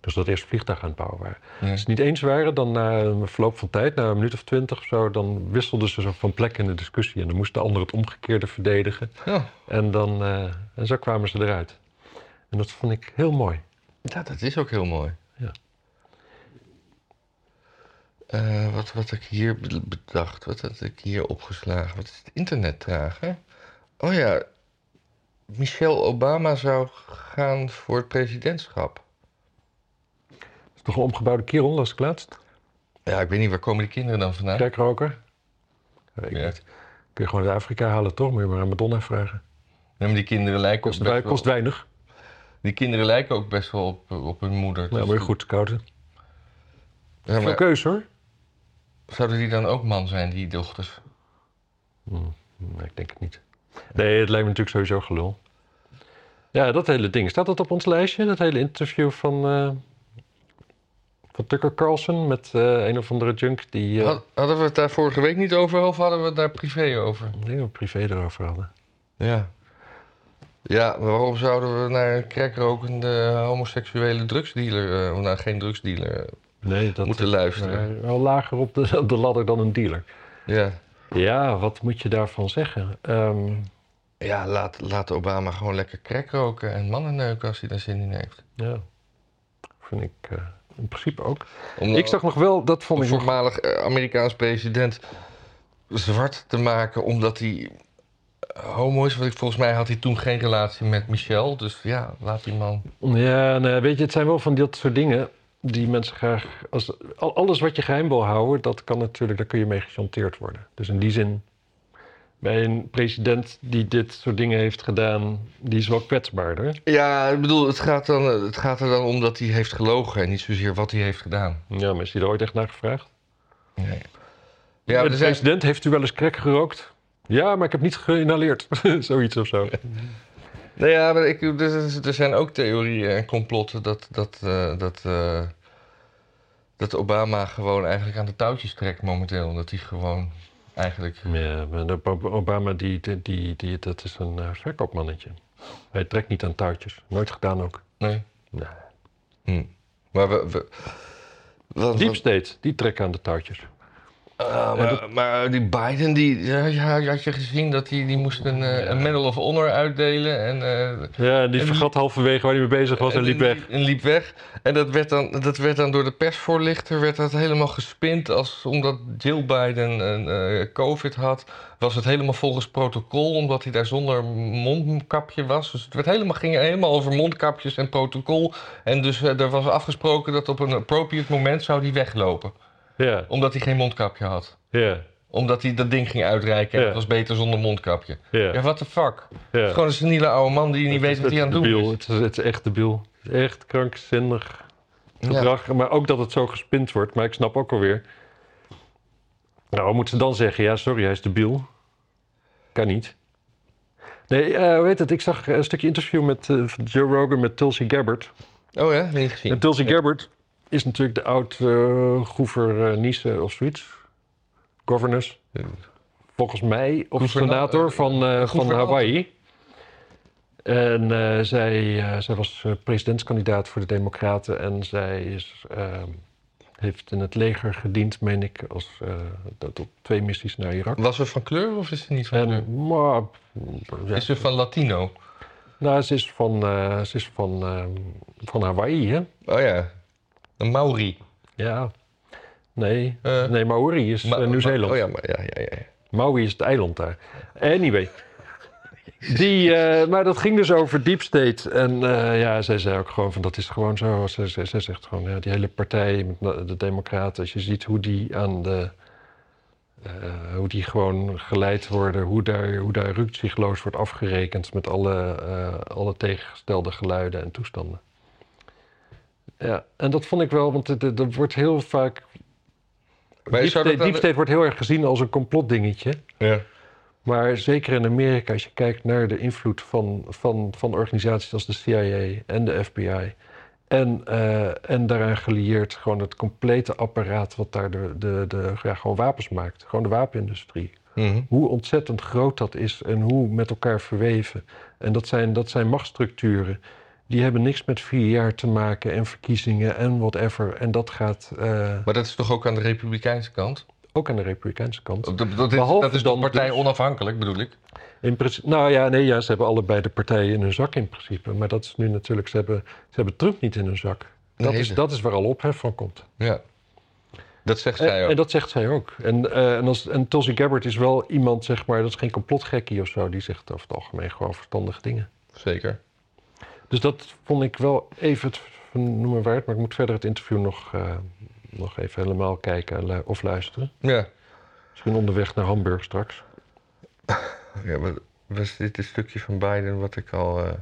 Dus dat eerst vliegtuig aan het bouwen waren.
Ja.
Als ze het niet eens waren, dan na een verloop van tijd, na een minuut of twintig of zo, dan wisselden ze zo van plek in de discussie. En dan moest de ander het omgekeerde verdedigen.
Ja.
En, dan, eh, en zo kwamen ze eruit. En dat vond ik heel mooi.
ja, dat is ook heel mooi. Eh, wat, wat ik hier be- bedacht, wat had ik hier opgeslagen? Wat is het internet traag, hè? Oh ja, Michelle Obama zou gaan voor het presidentschap.
Het is toch een omgebouwde kerel, las ik laatst.
Ja, ik weet niet, waar komen die kinderen dan vandaan?
Kerkroker. Weet ik
Ja.
niet. Kun je gewoon uit Afrika halen, toch? Moet je maar aan Madonna vragen.
Nee, maar die kinderen lijken
Kost,
best
wij-
wel,
kost weinig.
Die kinderen lijken ook best wel op, op hun moeder.
Ja,
Dus-
maar goed, koude.
Ja,
Veel keuze hoor.
Zouden die dan ook man zijn, die dochters?
Hmm, nee, ik denk het niet. Nee, het lijkt me natuurlijk sowieso gelul. Ja, dat hele ding. Staat dat op ons lijstje? Dat hele interview van, eh, van Tucker Carlson met eh, een of andere junk die... eh
Had- hadden we het daar vorige week niet over of hadden we het daar privé over?
ik denk dat we privé erover hadden.
Ja. Ja, waarom zouden we naar een crackrokende homoseksuele drugsdealer, of nou geen drugsdealer,
Nee, dat
moeten
is
luisteren?
wel lager op de, op de ladder dan een dealer.
Ja.
Ja, wat moet je daarvan zeggen? Ehm,
Ja, laat, laat Obama gewoon lekker crack roken en mannen neuken als hij daar zin in heeft.
ja, vind ik eh, in principe ook.
Om
Ik zag nog wel, dat vond ik
voormalig eh, Amerikaans president zwart te maken omdat hij eh, homo is. Want ik, volgens mij had hij toen geen relatie met Michelle. Dus ja, laat die man.
Ja, nee, weet je, het zijn wel van dat soort dingen die mensen graag... Als, al- alles wat je geheim wil houden, dat kan natuurlijk, daar kun je mee gechanteerd worden. Dus in die zin, bij een president die dit soort dingen heeft gedaan, die is wel kwetsbaarder.
Ja, ik bedoel, het gaat, dan, het gaat er dan om dat hij heeft gelogen en niet zozeer wat hij heeft gedaan.
Ja, maar is hij er ooit echt naar gevraagd?
Nee.
Ja, de
zijn,
president, heeft u wel eens crack gerookt? Ja, maar ik heb niet geïnhaleerd. Zoiets of zo.
nou ja, maar ik, er, zijn ook theorieën en complotten dat, dat, eh, dat, eh, dat Obama gewoon eigenlijk aan de touwtjes trekt momenteel. Dat hij gewoon eigenlijk.
Ja, maar Obama, die, die, die, dat is een eh, verkoopmannetje. Hij trekt niet aan touwtjes. Nooit gedaan ook.
Nee.
Nee.
Hm. Maar we. we wat-
Deep State, die trekken aan de touwtjes.
Ah, maar, maar die Biden, die, ja, had je gezien dat die, die moest een, eh, een Medal of Honor uitdelen. En, eh,
Ja, die
En
vergat halverwege waar hij mee bezig was en liep weg.
En liep weg. En dat werd dan, dat werd dan door de persvoorlichter werd dat helemaal gespind. Als, omdat Jill Biden een eh, COVID had, was het helemaal volgens protocol. Omdat hij daar zonder mondkapje was. Dus het werd helemaal, ging helemaal over mondkapjes en protocol. En dus er was afgesproken dat op een appropriate moment zou hij weglopen.
Ja,
Omdat hij geen mondkapje had.
ja,
Omdat hij dat ding ging uitreiken en
Ja.
het was beter zonder mondkapje. Ja,
ja.
what the fuck? Het is
ja.
gewoon een seniele oude man die niet weet wat hij aan het doen is.
Het is. Het is echt debiel. Het is echt krankzinnig gedrag. Maar ook dat het zo gespind wordt. Maar ik snap ook alweer. Nou, wat moeten ze dan zeggen? Ja, sorry, hij is debiel. Kan niet. Nee, hoe heet het? Ik zag een stukje interview met eh, Joe Rogan met Tulsi Gabbard.
Oh ja, niet gezien.
En Tulsi Gabbard is natuurlijk de oud uh, gouverneur of zoiets. Governess. Volgens mij, of senator van, eh, van Hawaii. En eh, zij, eh, zij was eh, presidentskandidaat voor de Democraten. En zij is, eh, heeft in het leger gediend, meen ik, als, eh, dat op twee missies naar Irak.
Was ze van kleur of is ze niet van kleur?
En, maar, ja,
Is ze van Latino?
nou, ze is van, eh, ze is van, eh, van Hawaii, hè?
Oh ja, een Maori.
Ja. Nee,
Eh,
nee Maori is
Ma-
eh, Nieuw-Zeeland.
Oh ja, maar ja, ja, ja.
Maui is het eiland daar. Anyway. Die, eh, maar dat ging dus over Deep State. En ja, zij zei ook gewoon van dat is gewoon zo. Zij, zij, zij zegt gewoon, ja, die hele partij de Democraten, als je ziet hoe die aan de. hoe die gewoon geleid worden, hoe daar, hoe daar ruksigloos wordt afgerekend met alle, alle tegengestelde geluiden en toestanden. Ja, en dat vond ik wel, want er wordt heel vaak. Deep State,
dat
Deep State wordt heel erg gezien als een complotdingetje.
Ja.
Maar zeker in Amerika, als je kijkt naar de invloed van, van, van organisaties als de CIA en de FBI. En, eh, en daaraan gelieerd gewoon het complete apparaat wat daar de, de, de, ja, gewoon wapens maakt. Gewoon de wapenindustrie.
Mhm.
Hoe ontzettend groot dat is en hoe met elkaar verweven. En dat zijn, dat zijn machtsstructuren die hebben niks met vier jaar te maken en verkiezingen en whatever. En dat gaat eh,
Maar dat is toch ook aan de Republikeinse kant?
ook aan de Republikeinse kant.
Dat, dat, dat is,
Behalve
dat is
dan
partij
dus-
onafhankelijk, bedoel ik.
In principe, nou ja, nee, ja, ze hebben allebei de partijen in hun zak in principe. Maar dat is nu natuurlijk, ze hebben, ze hebben Trump niet in hun zak. Dat,
Nee,
is,
dat-
is waar al ophef van komt.
Ja. Dat zegt zij ook.
en dat zegt zij ook. En, en, als, en Tulsi Gabbard is wel iemand, zeg maar, dat is geen complotgekkie of zo. Die zegt over het algemeen gewoon verstandige dingen.
Zeker.
Dus dat vond ik wel even het noemen waard. Maar ik moet verder het interview nog, eh, nog even helemaal kijken of luisteren.
Ja.
Misschien onderweg naar Hamburg straks.
ja maar was dit een stukje van Biden wat ik al... eh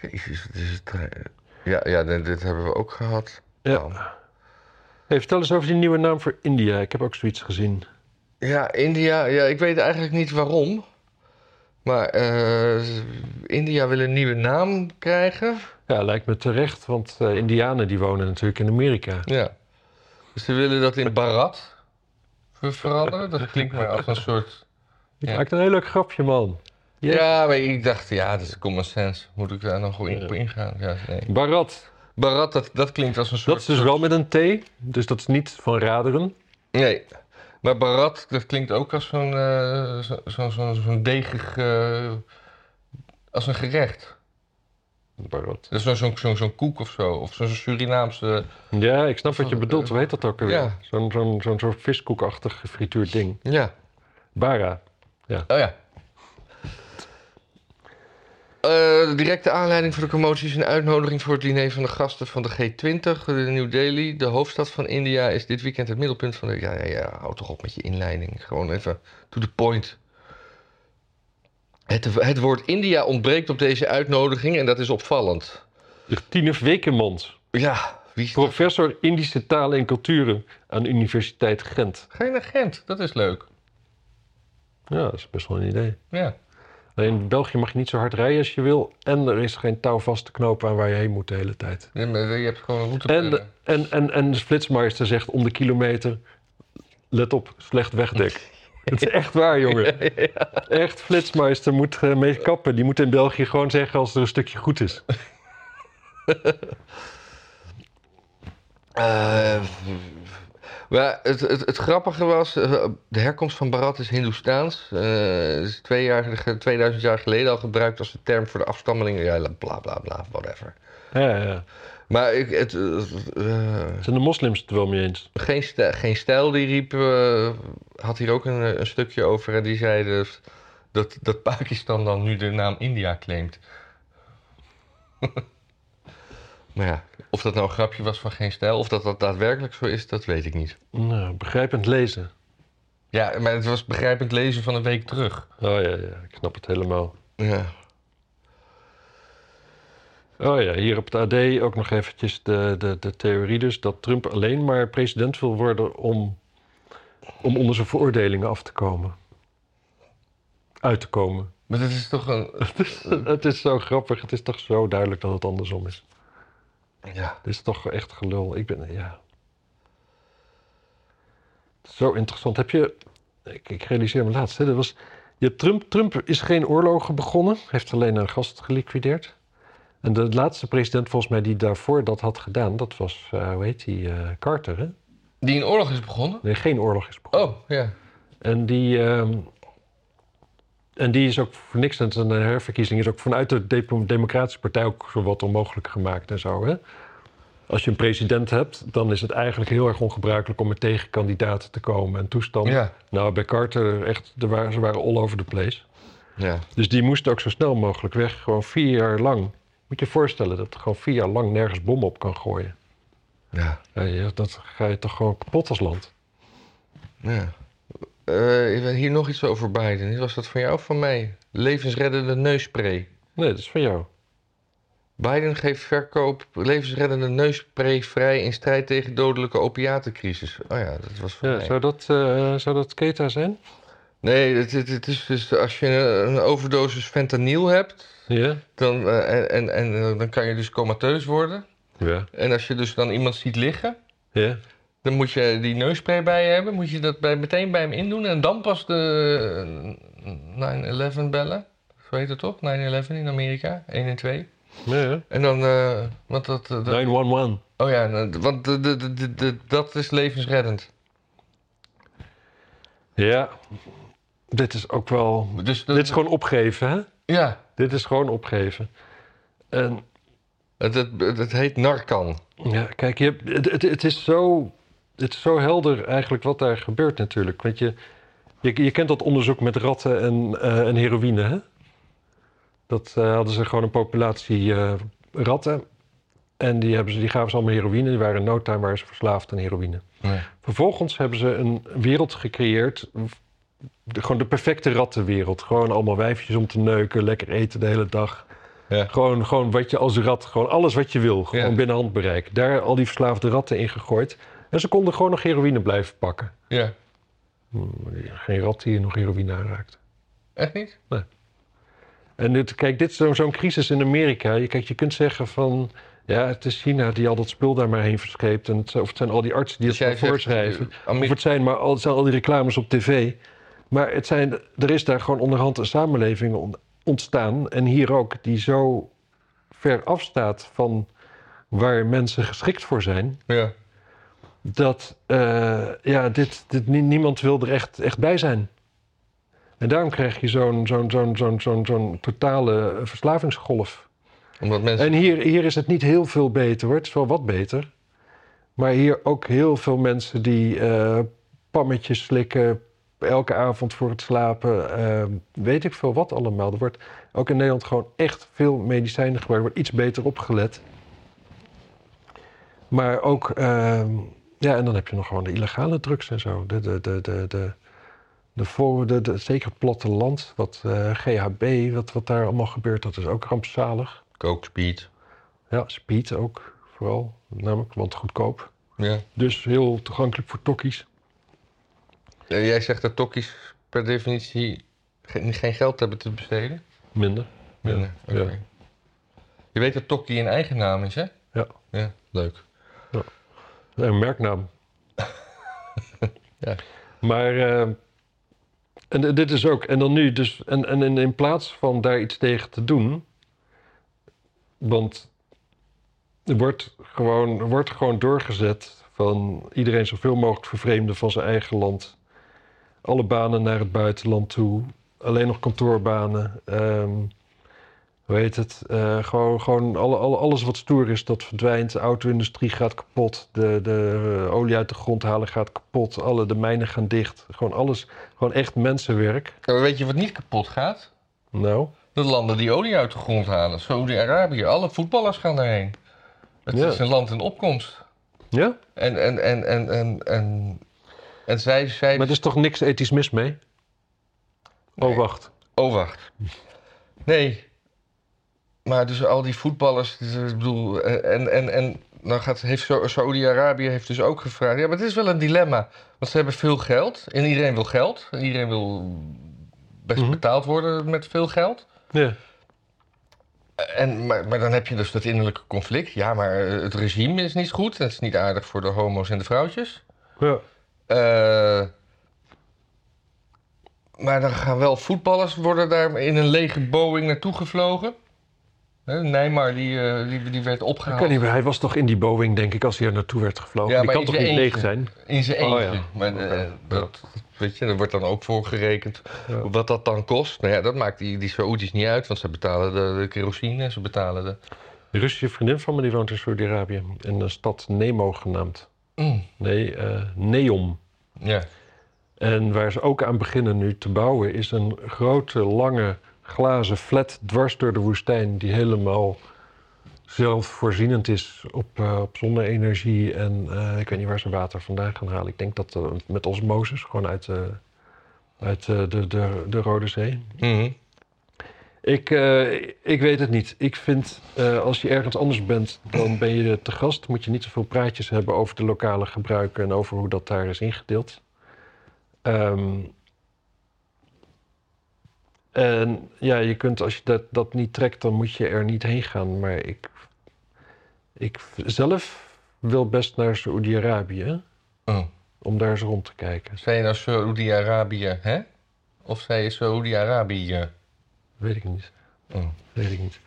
Jezus, wat is het... eh, Ja, ja, dit dit hebben we ook gehad.
Ja. Hey, vertel eens over die nieuwe naam voor India. Ik heb ook zoiets gezien.
Ja, India, ja, ik weet eigenlijk niet waarom. Maar eh, India wil een nieuwe naam krijgen.
Ja, lijkt me terecht, want eh, Indianen die wonen natuurlijk in Amerika.
Ja. Dus ze willen dat in Bharat ver- veranderen. Dat klinkt maar als een soort...
Je
Ja.
maakt een heel leuk grapje, man. Yes.
Ja, maar ik dacht, ja, dat is common sense. Moet ik daar nog in, op ingaan? Ja, nee.
Barat,
Bharat, dat, dat klinkt als een soort...
dat is dus wel met een T, dus dat is niet van raderen.
Nee. Maar Bharat, dat klinkt ook als zo'n eh, zo, zo, zo, degig... eh, als een gerecht.
Barat.
Dat is zo'n zo'n koek of zo. Of zo'n Surinaamse...
Ja, ik snap wat je bedoelt. Hoe heet dat ook alweer?
Ja.
Zo'n zo'n viskoekachtig gefrituurd ding.
Ja.
Bara.
Oh ja. Eh, de directe aanleiding voor de commotie is een uitnodiging voor het diner van de gasten van de G20, de New Delhi. De hoofdstad van India is dit weekend het middelpunt van de... Ja, ja, ja, hou toch op met je inleiding. Gewoon even to the point. Het, het woord India ontbreekt op deze uitnodiging en dat is opvallend.
Tine Wekemans,
Ja, wie is dat?
professor Indische talen en culturen aan Universiteit Gent.
Naar Gent? Dat is leuk.
Ja, dat is best wel een idee.
Ja.
Alleen in België mag je niet zo hard rijden als je wil. En er is geen touw vast te knopen aan waar je heen moet de hele tijd.
Nee, maar Je hebt gewoon een route.
En, de- en, en, en de flitsmeister zegt om de kilometer... Let op, slecht wegdek. Het is echt waar, jongen. Echt, flitsmeister moet eh, mee kappen. Die moet in België gewoon zeggen als er een stukje goed is.
Eh, maar het, het, het grappige was, eh, de herkomst van Bharat is Hindoestaans. Het is twee jaar, 2000 jaar geleden al gebruikt als de term voor de afstammelingen. Ja, bla bla bla, whatever.
Ja, ja.
Maar ik, het, eh,
Zijn de moslims het er wel mee eens?
geen, stijl, geen stijl die riep, had hier ook een, een stukje over. En die zei dus dat, dat Pakistan dan nu de naam India claimt. maar ja, of dat nou een grapje was van geen stijl, of dat dat daadwerkelijk zo is, dat weet ik niet.
Nou, begrijpend lezen.
Ja, maar het was begrijpend lezen van een week terug.
Oh ja, ja, ik snap het helemaal.
Ja.
Oh ja, hier op het AD ook nog eventjes de, de, de theorie dus... dat Trump alleen maar president wil worden om, om onder zijn veroordelingen af te komen. Uit te komen.
Maar dat is toch een...
het is zo grappig, het is toch zo duidelijk dat het andersom is.
Ja.
Het is toch echt gelul. Ik ben, ja... Zo interessant. Heb je... Ik, ik realiseer me laatst, hè, dat was... Je Trump, Trump is geen oorlogen begonnen. Heeft alleen een gast geliquideerd. En de laatste president volgens mij die daarvoor dat had gedaan... dat was, eh, hoe heet die, eh, Carter, hè?
Die een oorlog is begonnen?
Nee, geen oorlog is begonnen.
Oh, ja.
En die, ehm, en die is ook voor niks, en zijn herverkiezing is ook vanuit de Demo- Democratische Partij ook zo wat onmogelijk gemaakt en zo. Hè? Als je een president hebt, dan is het eigenlijk heel erg ongebruikelijk om met tegenkandidaten te komen en toestanden.
Ja.
Nou, bij Carter echt, waren, ze waren all over the place.
Ja.
Dus die moest ook zo snel mogelijk weg, gewoon vier jaar lang. Moet je je voorstellen dat er gewoon vier jaar lang nergens bommen op kan gooien.
Ja.
Ja, dat ga je toch gewoon kapot als land.
ja. Eh, hier nog iets over Biden. Was dat van jou of van mij? Levensreddende neusspray.
Nee, dat is van jou.
Biden geeft verkoop levensreddende neusspray vrij in strijd tegen dodelijke opiatencrisis. Oh ja, dat was van
Ja,
mij.
zou, dat, eh, zou dat Keta zijn?
Nee, het, het, het is dus als je een, overdosis fentanyl hebt,
Ja.
dan, eh, en, en, en dan kan je dus comateus worden.
Ja.
En als je dus dan iemand ziet liggen,
Ja.
Dan moet je die neusspray bij je hebben. Moet je dat bij, meteen bij hem indoen en dan pas de eh, 9-11 bellen. Zo heet het toch? 9-11 in Amerika, 1 en 2.
Ja, ja.
En dan, eh, want dat, dat-
911.
oh ja, nou, want dat is levensreddend.
Ja, dit is ook wel...
Dus dat-
Dit is gewoon opgeven, hè?
ja,
Dit is gewoon opgeven. En
het, het, het heet Narcan.
ja, kijk, je, hebt- het, het, het is zo, het is zo helder eigenlijk wat daar gebeurt natuurlijk. Want je, je, je kent dat onderzoek met ratten en, eh, en heroïne, hè? Dat eh, hadden ze gewoon een populatie eh, ratten. En die, hebben ze, die gaven ze allemaal heroïne. Die waren in no time waren ze verslaafd aan heroïne.
Ja.
Vervolgens hebben ze een wereld gecreëerd. De, gewoon de perfecte rattenwereld. Gewoon allemaal wijfjes om te neuken, lekker eten de hele dag.
Ja.
Gewoon, gewoon wat je als rat, gewoon alles wat je wil. Gewoon
Ja.
binnen handbereik. Daar al die verslaafde ratten in gegooid. En ze konden gewoon nog heroïne blijven pakken.
ja,
Hmm, Geen rat die nog heroïne aanraakt.
echt niet?
En dit, kijk, dit is zo- zo'n crisis in Amerika. Je, kijk, je kunt zeggen van... Ja, het is China die al dat spul daar maar heen verscheept. En het, of het zijn al die artsen die
Dus
het
zegt,
voorschrijven.
eh,
Of het zijn maar al, het zijn al die reclames op tv. Maar het zijn, er is daar gewoon onderhand een samenleving on- ontstaan. En hier ook, die zo ver afstaat van waar mensen geschikt voor zijn.
ja.
Dat eh, ja, dit, dit, nie- niemand wil er echt, echt bij zijn. En daarom krijg je zo'n zo'n zo'n zo'n zo'n zo'n totale verslavingsgolf.
Omdat mensen...
En hier, hier is het niet heel veel beter hoor. Het is wel wat beter. Maar hier ook heel veel mensen die eh, pammetjes slikken. Elke avond voor het slapen. eh, weet ik veel wat allemaal. Er wordt ook in Nederland gewoon echt veel medicijnen gebruikt. Er wordt iets beter opgelet. Maar ook... eh, ja, en dan heb je nog gewoon de illegale drugs en zo. De, de, de, de, de, de, voor, de, de, zeker het platteland. Wat eh, GHB, wat, wat daar allemaal gebeurt. Dat is ook rampzalig.
Coke, speed.
Ja, speed ook vooral, namelijk, want goedkoop.
Ja.
Dus heel toegankelijk voor tokkies.
Jij zegt dat tokkies per definitie geen, geen geld hebben te besteden?
Minder.
Minder,
Ja.
oké. Je weet dat Tokkie een eigen naam is, hè?
Ja.
Ja, leuk.
Een merknaam.
Ja.
Maar, eh, en dit is ook, en dan nu dus, en, en in, in plaats van daar iets tegen te doen, want er wordt gewoon, er wordt gewoon doorgezet van iedereen zoveel mogelijk vervreemden van zijn eigen land. Alle banen naar het buitenland toe, alleen nog kantoorbanen. ehm, hoe heet het? Eh, gewoon gewoon alle, alle, alles wat stoer is, dat verdwijnt. De auto-industrie gaat kapot. De, de olie uit de grond halen gaat kapot. Alle, de mijnen gaan dicht. Gewoon alles. Gewoon echt mensenwerk.
Maar weet je wat niet kapot gaat?
Nou,
De landen die olie uit de grond halen. Saudi-Arabië, alle voetballers gaan daarheen. Het
Ja.
is een land in opkomst.
ja?
En, en, en, en, en, en, en zij, zij...
Maar er is toch niks ethisch mis mee? Oh, wacht.
Oh, wacht. Nee. Maar dus al die voetballers, dus, ik bedoel, eh, en, en, en dan gaat, heeft Sa- Saudi-Arabië heeft dus ook gevraagd. Ja, maar het is wel een dilemma. Want ze hebben veel geld en iedereen wil geld. En iedereen wil best
Mhm.
betaald worden met veel geld.
Ja.
En, maar, maar dan heb je dus dat innerlijke conflict. Ja, maar eh, het regime is niet goed. Het is niet aardig voor de homo's en de vrouwtjes.
ja.
Eh, maar dan gaan wel voetballers worden daar in een lege Boeing naartoe gevlogen. Neymar die, eh, die, die werd
Ik
opgehaald
kan niet, meer. hij was toch in die Boeing, denk ik, als hij er naartoe werd gevlogen.
Ja,
die kan toch niet leeg zijn?
in zijn
Oh,
eentje.
ja.
Maar eh, dat, weet je, er wordt dan ook voor gerekend
Ja.
wat dat dan kost. Nou ja, dat maakt die, die Saoedi's niet uit, want ze betalen de, de kerosine, ze betalen de...
De Russische vriendin van me die woont in Saudi-Arabië. In de stad Nemo genaamd.
Mm,
Nee, eh Neom.
ja,
En waar ze ook aan beginnen nu te bouwen, is een grote, lange, glazen flat dwars door de woestijn. Die helemaal zelfvoorzienend is op, eh, op zonne-energie. En eh, ik weet niet waar ze water vandaan gaan halen. Ik denk dat eh, met osmosis, gewoon uit, de uit de, de, de Rode Zee.
Mhm.
Ik, ik weet het niet. Ik vind, als je ergens anders bent, dan ben je te gast. Moet je niet zoveel praatjes hebben over de lokale gebruiken en over hoe dat daar is ingedeeld. Ehm, en ja, je kunt, als je dat, dat niet trekt, dan moet je er niet heen gaan. Maar ik, ik zelf wil best naar Saoedi-Arabië
Oh.
om daar eens rond te kijken.
Zei je nou Saoedi-Arabië, hè? Of zei je Saoedi-Arabië?
Weet ik niet.
Oh.
Weet ik niet.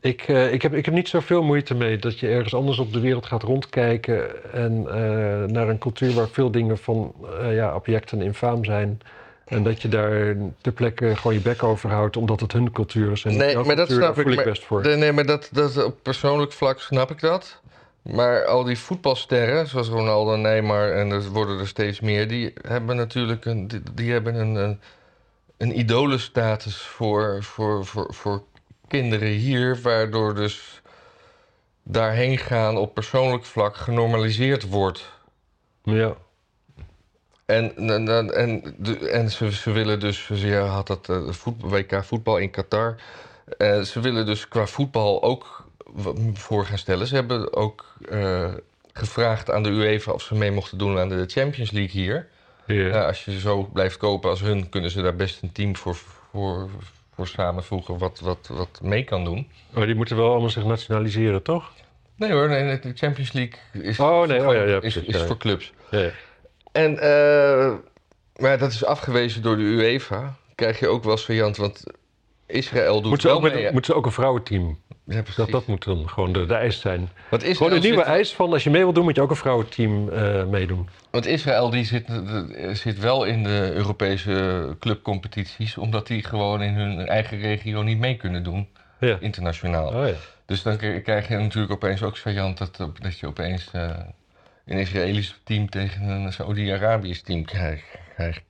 Ik, eh, ik, heb, ik heb niet zoveel moeite mee dat je ergens anders op de wereld gaat rondkijken en eh, naar een cultuur waar veel dingen van eh, ja, objecten infaam zijn. En dat je daar ter plekke gewoon je bek over houdt omdat het hun cultuur is. En
Nee, maar dat snap
voel
ik,
best voor.
Nee, nee, maar dat, dat, op persoonlijk vlak snap ik dat. Maar al die voetbalsterren, zoals Ronaldo, Neymar en er worden er steeds meer, die hebben natuurlijk een, die, die hebben een, een, een idolenstatus voor, voor, voor, voor kinderen hier, waardoor dus daarheen gaan op persoonlijk vlak genormaliseerd wordt.
Ja.
En, en, en, en, ze, ze willen dus, je had dat eh, voetbal, WK voetbal in Qatar. Eh, ze willen dus qua voetbal ook voor gaan stellen. Ze hebben ook eh, gevraagd aan de UEFA of ze mee mochten doen aan de Champions League hier. Als je zo blijft kopen als hun, kunnen ze daar best een team voor, voor, voor samenvoegen wat, wat, wat mee kan doen.
Maar die moeten wel allemaal zich nationaliseren, toch?
Nee hoor, nee, de Champions League is,
Oh, nee, oh ja, ja,
is,
precies,
is
ja.
voor clubs.
Ja.
En, eh, maar dat is afgewezen door de UEFA. Krijg je ook wel eens variant, want Israël doet wel
met,
mee.
moeten ze ook een vrouwenteam?
Ja.
Dat, dat moet dan gewoon de, de eis zijn.
want Israël,
Gewoon een nieuwe
zit,
eis van als je mee wil doen, moet je ook een vrouwenteam eh, meedoen.
want Israël die zit, eh, zit wel in de Europese clubcompetities, omdat die gewoon in hun eigen regio niet mee kunnen doen,
Ja.
internationaal.
Oh ja.
Dus dan krijg je natuurlijk opeens ook variant dat, dat je opeens een Israëlisch team tegen een Saudi-Arabisch team krijgt.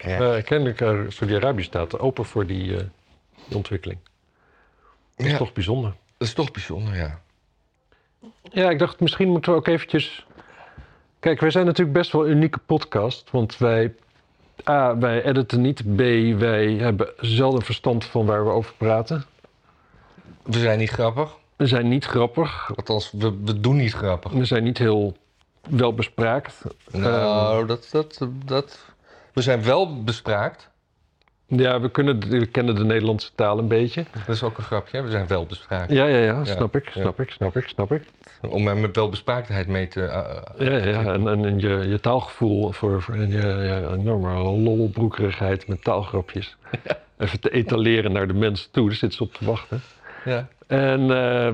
Uh, kennelijk uh, Saudi-Arabië staat open voor die, eh, die ontwikkeling. Dat is
Ja.
toch bijzonder.
Dat is toch bijzonder, ja.
Ja, ik dacht misschien moeten we ook eventjes... Kijk, wij zijn natuurlijk best wel een unieke podcast. Want wij... A, wij editen niet. B, wij hebben zelden verstand van waar we over praten.
We zijn niet grappig.
We zijn niet grappig.
Althans, we, we doen niet grappig.
We zijn niet heel welbespraakt.
Nou, dat, dat, dat... We zijn wel bespraakt.
Ja, we, kunnen, we kennen de Nederlandse taal een beetje.
Dat is ook een grapje. hè? We zijn wel bespraakt.
Ja, ja, ja,
Ja,
snap ik,
ja.
snap ik, snap ik, snap ik.
Om er met welbespraaktheid mee te... eh,
Ja, ja, en, en, en je, je taalgevoel voor, voor en je, je enorme lolbroekerigheid met taalgrapjes. Even te etaleren naar de mensen toe, daar zitten ze op te wachten.
ja.
En eh,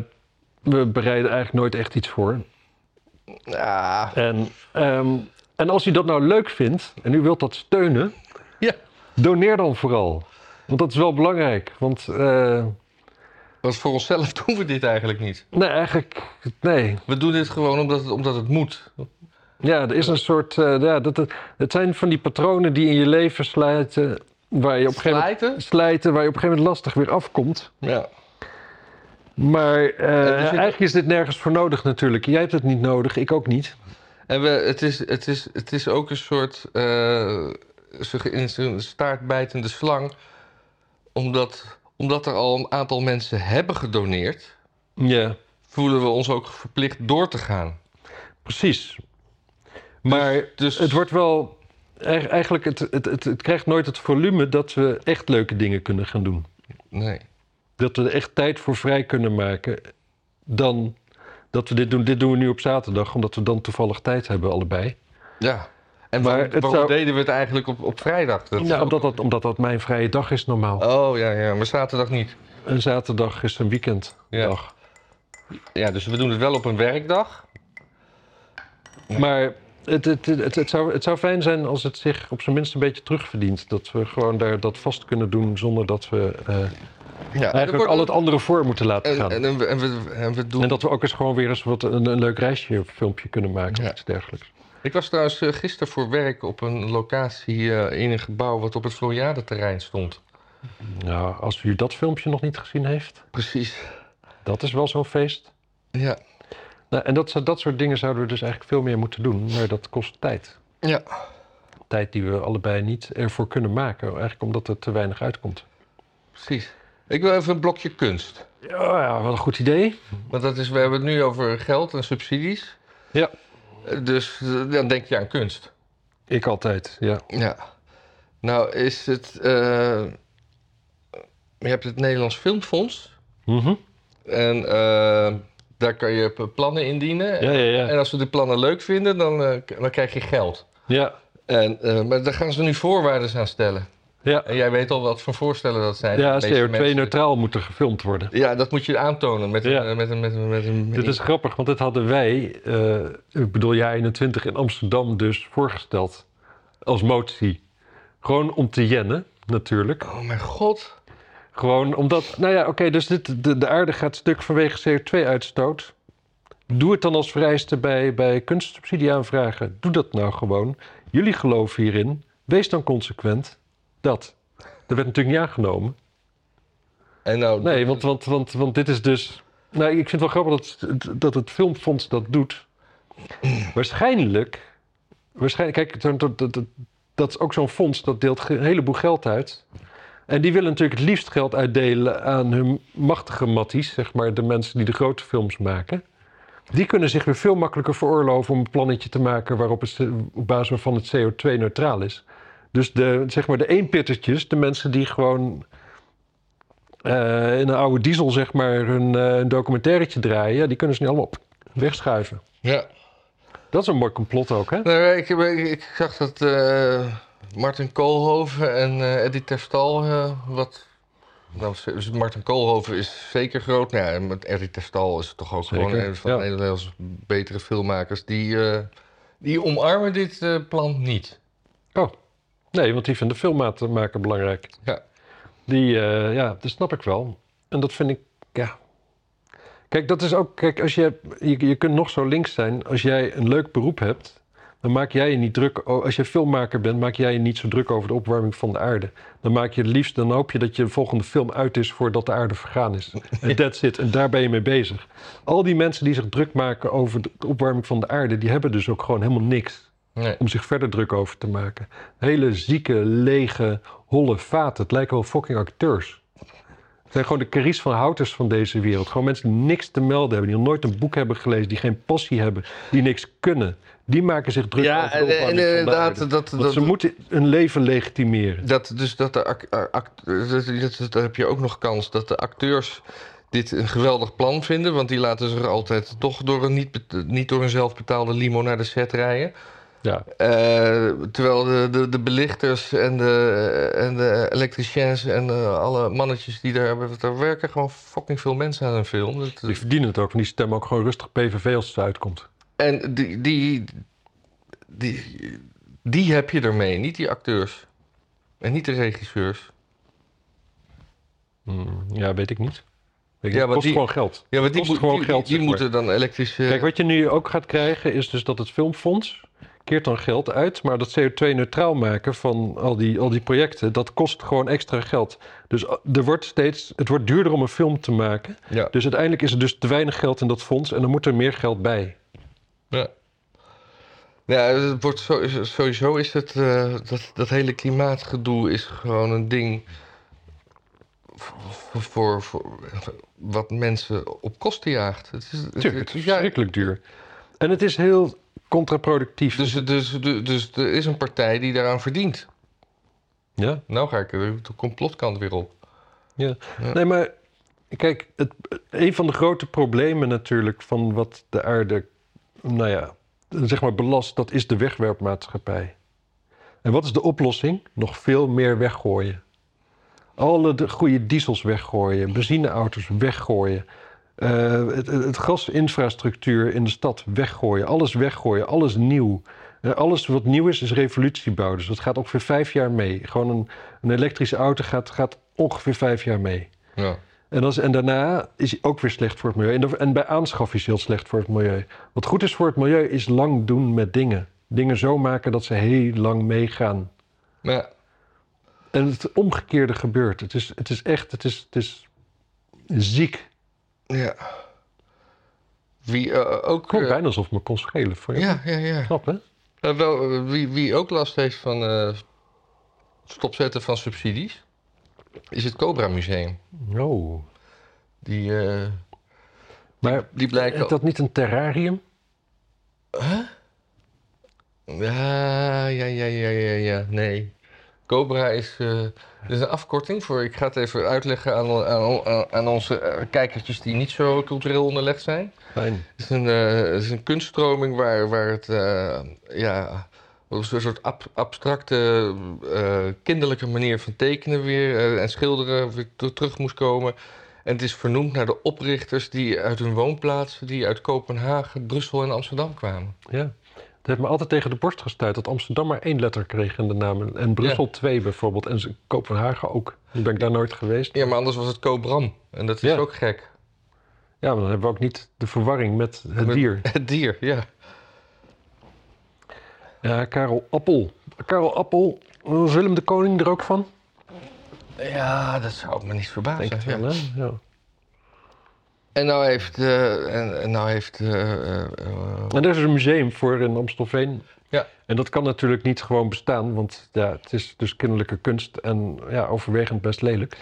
we bereiden eigenlijk nooit echt iets voor.
Ja.
En, ehm, en als u dat nou leuk vindt en u wilt dat steunen,
Ja.
doneer dan vooral. Want dat is wel belangrijk. Want eh,
Want voor onszelf doen we dit eigenlijk niet.
nee, eigenlijk, nee.
We doen dit gewoon omdat het, omdat het moet.
Ja, er is een soort. eh, ja, dat, het, het zijn van die patronen die in je leven slijten. Waar je op een gegeven moment.
Slijten?
Slijten, waar je op een gegeven moment lastig weer afkomt.
Ja.
Maar eh, eigenlijk is dit nergens voor nodig natuurlijk. Jij hebt het niet nodig, ik ook niet.
En we, het, is, het, is, het is ook een soort eh, zich in zijn staart bijtende slang. Omdat, omdat er al een aantal mensen hebben gedoneerd,
Ja,
voelen we ons ook verplicht door te gaan.
precies. Maar
dus,
het wordt wel. Eigenlijk, het, het, het, het krijgt nooit het volume dat we echt leuke dingen kunnen gaan doen.
Nee.
Dat we er echt tijd voor vrij kunnen maken. Dan dat we dit doen. Dit doen we nu op zaterdag, omdat we dan toevallig tijd hebben, allebei.
Ja. En waarom,
het
waarom
zou-
deden we het eigenlijk op, op vrijdag? Dat
Ja,
ook-
omdat, dat, omdat dat mijn vrije dag is normaal.
Oh ja, ja, maar zaterdag niet.
En zaterdag is een weekenddag.
Ja, dus we doen het wel op een werkdag.
Maar het, het, het, het, zou, het zou fijn zijn als het zich op zijn minst een beetje terugverdient. Dat we gewoon daar dat vast kunnen doen zonder dat we eh,
Ja,
eigenlijk al het andere voor moeten laten
en,
gaan.
en, en, en, we, en we doen...
En dat we ook eens gewoon weer eens wat een, een leuk reisje of filmpje kunnen maken
Ja.
of iets dergelijks.
Ik was trouwens eh, gisteren voor werk op een locatie eh, in een gebouw wat op het Floriade-terrein stond.
Nou, als u dat filmpje nog niet gezien heeft,
Precies.
dat is wel zo'n feest.
Ja.
Nou, en dat, dat soort dingen zouden we dus eigenlijk veel meer moeten doen, maar dat kost tijd.
Ja.
Tijd die we allebei niet ervoor kunnen maken, eigenlijk omdat er te weinig uitkomt.
Precies. Ik wil even een blokje kunst.
Ja, ja wat een goed idee.
Want dat is, we hebben het nu over geld en subsidies.
Ja.
Dus eh, dan denk je aan kunst.
Ik altijd, ja.
Ja. Nou is het... eh, je hebt het Nederlands Filmfonds.
Mhm.
En eh, daar kan je plannen indienen.
Ja, ja, ja.
En als we die plannen leuk vinden, dan, dan krijg je geld.
Ja,
En, maar daar gaan ze nu voorwaarden aan stellen.
Ja,
En jij weet al wat voor voorstellen dat zijn.
ja
De meeste mensen-
CO2-neutraal moet er gefilmd worden.
Ja, dat moet je aantonen met,
Ja.
een, met, een, met, een, met een...
Dit is grappig, want dit hadden wij, eh, ik bedoel jij 21 in Amsterdam dus voorgesteld als motie. Gewoon om te jennen, natuurlijk.
Oh mijn god.
Gewoon omdat, nou ja, oké, dus dit, de, de aarde gaat stuk vanwege CO2-uitstoot. Doe het dan als vereiste bij, bij kunstsubsidieaanvragen. Doe dat nou gewoon. Jullie geloven hierin. Wees dan consequent. Dat. Dat werd natuurlijk niet aangenomen.
En nou,
Nee, want, want, want, want dit is dus... Nou, ik vind het wel grappig dat, dat het Filmfonds dat doet. Waarschijnlijk... Waarschijnlijk, kijk, dat, dat, dat, dat is ook zo'n fonds dat deelt een heleboel geld uit. En die willen natuurlijk het liefst geld uitdelen aan hun machtige matties, zeg maar, de mensen die de grote films maken. Die kunnen zich weer veel makkelijker veroorloven om een plannetje te maken waarop het, op basis waarvan het CO2-neutraal is. Dus de, zeg maar, de eenpittertjes, de mensen die gewoon eh, in een oude diesel zeg maar hun een documentairetje draaien, ja, die kunnen ze nu allemaal op wegschuiven.
Ja.
Dat is een mooi complot ook, hè?
Nou, ik, ik, ik zag dat eh, Martin Koolhoven en Eddie Terstal wat... Nou, dus Martin Koolhoven is zeker groot. Nou ja, en met Eddie Terstal is het toch ook
Zeker,
gewoon een van
ja.
de Nederlandse betere filmmakers. Die, die omarmen dit plan niet.
Oh, nee, want die vinden filmmaken belangrijk.
Ja.
Die, eh, ja, dat snap ik wel. En dat vind ik, ja. Kijk, dat is ook, kijk, als je, je, je kunt nog zo links zijn. Als jij een leuk beroep hebt, dan maak jij je niet druk. Als je filmmaker bent, maak jij je niet zo druk over de opwarming van de aarde. Dan maak je het liefst, dan hoop je dat je volgende film uit is voordat de aarde vergaan is. En that's it. En daar ben je mee bezig. Al die mensen die zich druk maken over de opwarming van de aarde, die hebben dus ook gewoon helemaal niks
Nee.
om zich verder druk over te maken. Hele zieke, lege, holle vaten. Het lijken wel fucking acteurs. Het zijn gewoon de Caries van Houters van deze wereld. Gewoon mensen die niks te melden hebben, die nog nooit een boek hebben gelezen, die geen passie hebben, die niks kunnen. Die maken zich druk
Ja,
over de
en dat, dat,
ze moeten hun leven legitimeren.
Dat, dus dat de ac- a- act- dat, dat, daar heb je ook nog kans dat de acteurs dit een geweldig plan vinden. Want die laten zich altijd toch door een niet, niet door een zelfbetaalde limo naar de set rijden.
Ja,
Eh, terwijl de, de, de belichters en de, en de elektriciens en eh, alle mannetjes die daar hebben... Er werken gewoon fucking veel mensen aan een film. Dat-
die verdienen het ook. En die stemmen ook gewoon rustig PVV als het uitkomt.
en die, die, die, die heb je ermee, niet die acteurs. En niet de regisseurs.
Hmm, ja, weet ik niet. Weet
Ja, want
kost
die-
gewoon geld.
Ja, maar die, moet-
gewoon
die,
geld,
die moeten dan elektrische...
Kijk, wat je nu ook gaat krijgen is dus dat het filmfonds keert dan geld uit, maar dat CO2-neutraal maken van al die, al die projecten, dat kost gewoon extra geld. Dus uh, er wordt steeds, het wordt duurder om een film te maken.
Ja.
Dus uiteindelijk is er dus te weinig geld in dat fonds en dan moet er meer geld bij.
Ja. Ja, het wordt zo- sowieso is het, eh, dat, dat hele klimaatgedoe is gewoon een ding voor, voor, voor wat mensen op kosten jaagt. Het is, het-
Tuurlijk, het
het-
is
ja,
verschrikkelijk duur. En het is heel contraproductief.
dus, dus, dus, dus er is een partij die daaraan verdient.
ja,
Nou ga ik de complotkant weer op.
ja.
Ja.
Nee, maar kijk, het, een van de grote problemen natuurlijk van wat de aarde, nou ja, zeg maar belast, dat is de wegwerpmaatschappij. En wat is de oplossing? Nog veel meer weggooien. Alle de goede diesels weggooien, benzineauto's weggooien. Eh, het, het, gasinfrastructuur in de stad weggooien. Alles weggooien, alles nieuw. Eh, alles wat nieuw is, is revolutiebouw. Dus dat gaat ongeveer vijf jaar mee. Gewoon een, een elektrische auto gaat, gaat ongeveer vijf jaar mee.
Ja.
En, als, en daarna is hij ook weer slecht voor het milieu. En, en bij aanschaf is hij heel slecht voor het milieu. Wat goed is voor het milieu is lang doen met dingen. Dingen zo maken dat ze heel lang meegaan.
Ja,
En het omgekeerde gebeurt. Het is, het is echt, het is, het is ziek.
Ja. Wie eh, ook...
Klopt
eh,
bijna alsof het me kon schelen. Voor je.
ja, ja, ja.
Knap, hè?
Eh, wel, wie, wie ook last heeft van eh stopzetten van subsidies, is het Cobra Museum.
Oh.
Die,
Maar
die blijken...
is dat niet een terrarium?
Ja, ja, ja, ja, ja, ja. Nee. Cobra is, eh, is een afkorting voor... Ik ga het even uitleggen aan, aan, aan onze eh, kijkertjes die niet zo cultureel onderlegd zijn.
Fijn.
Het is een, eh, het is een kunststroming waar, waar het... eh, ja, Op een soort ab- abstracte, kinderlijke manier van tekenen weer en schilderen weer ter- terug moest komen. En het is vernoemd naar de oprichters die uit hun woonplaatsen, die uit Kopenhagen, Brussel en Amsterdam kwamen.
Ja. Het heeft me altijd tegen de borst gestuurd dat Amsterdam maar één letter kreeg in de naam. En Brussel twee bijvoorbeeld. En Kopenhagen ook. Nu ben ik daar nooit geweest.
Ja, maar anders was het Cobram. En dat is
Ja.
ook gek.
Ja, maar dan hebben we ook niet de verwarring met het
Met-
dier.
Het dier, ja.
Ja, Karel Appel. Karel Appel, was Willem de Koning er ook van?
Ja, dat zou me niet verbazen.
Denk het
ja.
wel, hè? Ja.
En nou heeft... eh, en, en nou heeft eh, eh,
En er is een museum voor in Amstelveen.
Ja.
En dat kan natuurlijk niet gewoon bestaan, want ja, het is dus kinderlijke kunst en ja, overwegend best lelijk.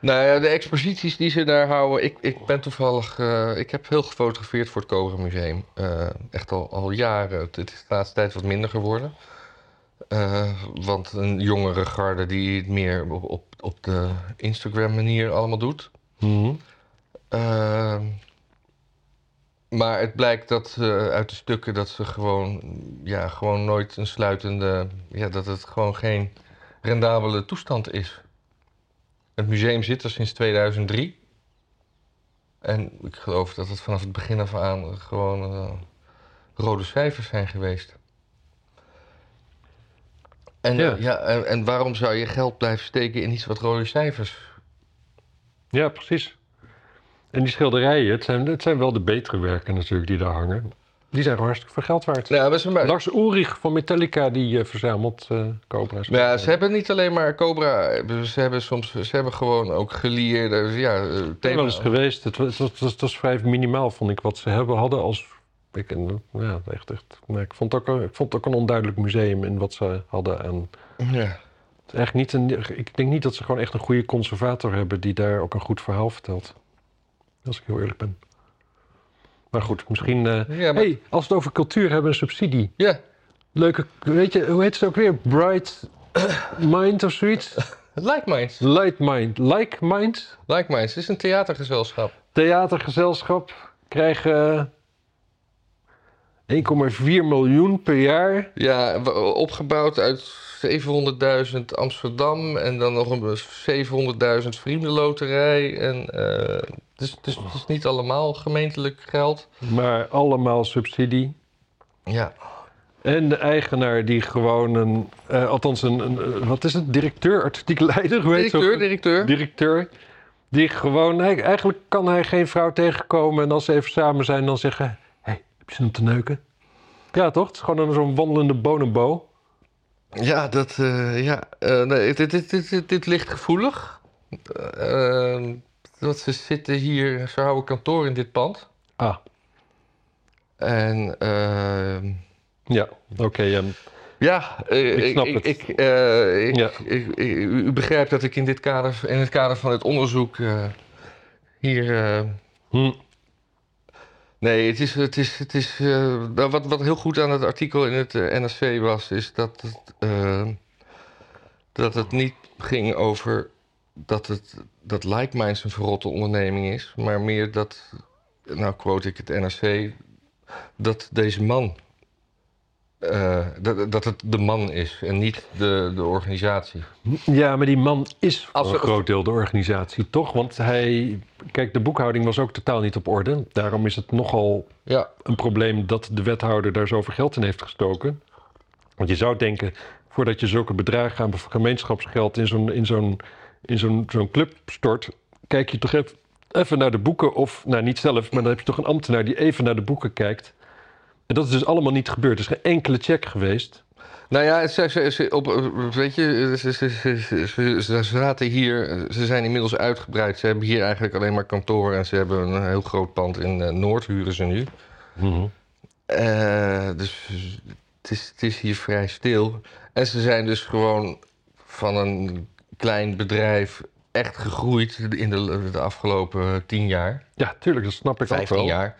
Nou ja, de exposities die ze daar houden. Ik, ik ben toevallig. ik heb heel gefotografeerd voor het Cobra Museum. Echt al, al jaren. Het is de laatste tijd wat minder geworden. Want een jongere garde die het meer op, op, op de Instagram manier allemaal doet.
Mhm.
Ehm, maar het blijkt dat eh, uit de stukken dat ze gewoon, ja, gewoon nooit een sluitende. Ja, dat het gewoon geen rendabele toestand is. Het museum zit er sinds 2003. En ik geloof dat het vanaf het begin af aan gewoon eh, rode cijfers zijn geweest. En,
Ja.
ja. en, en waarom zou je geld blijven steken in iets wat rode cijfers
Ja, precies. En die schilderijen, het zijn, het zijn wel de betere werken natuurlijk die daar hangen. Die zijn gewoon hartstikke veel geld waard.
Maar,
Lars Ulrich van Metallica die eh, verzamelt eh Cobra's.
ja, ze hebben niet alleen maar Cobra, ze hebben soms, ze hebben gewoon ook gelieerde, ja, thema.
wel eens geweest. Het was, het was, het was vrij minimaal, vond ik, wat ze hebben, hadden als... Ik, ja, echt, echt, nee, ik, vond het ook, een- ik vond het ook een onduidelijk museum in wat ze hadden. En
Ja.
het is echt niet een, ik denk niet dat ze gewoon echt een goede conservator hebben... die daar ook een goed verhaal vertelt. Als ik heel eerlijk ben. Maar goed, misschien...
Ja, maar-
hey, als we het over cultuur hebben, een subsidie.
ja,
Leuke, weet je, hoe heet het ook weer? Bright Mind of zoiets?
Like Minds.
Light Mind. Like Mind?
Like Minds, het is een theatergezelschap.
theatergezelschap krijgen 1,4 miljoen per jaar.
Ja, opgebouwd uit 700.000 Amsterdam en dan nog een 700.000 vriendenloterij. En eh, het, is, het, is, is niet allemaal gemeentelijk geld.
Maar allemaal subsidie.
Ja,
En de eigenaar die gewoon een, eh, althans een, een, een- wat is het, directeur, artistiek leider, hoe heet
directeur,
zo?
directeur.
Directeur. Die gewoon, eigenlijk kan hij geen vrouw tegenkomen en als ze even samen zijn dan zeggen, heb je zin om te neuken? Ja toch? Het is gewoon een zo'n wandelende bonobo.
Ja, dat, eh, ja. eh, nee, dit, dit, dit, dit, ligt gevoelig. Eh, eh, want ze zitten hier, ze houden kantoor in dit pand.
Ah,
En ehm,
ja, oké. ehm,
Ja,
Ik snap
ik,
het.
Ik, ik, u begrijpt dat ik in, dit kader, in het kader van het onderzoek hier.
hm,
nee, het is. Het is, het is eh, wat, wat heel goed aan het artikel in het eh, NRC was, is dat het, eh, dat het niet ging over dat, het, dat Like Minds een verrotte onderneming is, maar meer dat. Nou, quote ik het NRC. Dat deze man eh, dat, dat het de man is en niet de, de organisatie.
Ja, maar die man is voor
Als
een groot deel de organisatie, toch? Want hij... Kijk, de boekhouding was ook totaal niet op orde. Daarom is het nogal
Ja,
een probleem dat de wethouder daar zoveel geld in heeft gestoken. Want je zou denken, voordat je zulke bedragen aan gemeenschapsgeld in zo'n, in zo'n, in zo'n, zo'n club stort... kijk je toch even, even naar de boeken of... Nou, niet zelf, maar dan heb je toch een ambtenaar die even naar de boeken kijkt... En dat is dus allemaal niet gebeurd. Er is geen enkele check geweest.
nou ja, ze, ze, ze- op, weet je, ze, ze, ze, ze, ze- ze zaten hier, ze zijn inmiddels uitgebreid. Ze hebben hier eigenlijk alleen maar kantoor en ze hebben een heel groot pand in eh, Noord, huren ze nu. Eh, dus het is, het is hier vrij stil. En ze zijn dus gewoon van een klein bedrijf echt gegroeid in de, de afgelopen tien jaar.
Ja, tuurlijk, dat snap ik ook
15
wel.
jaar.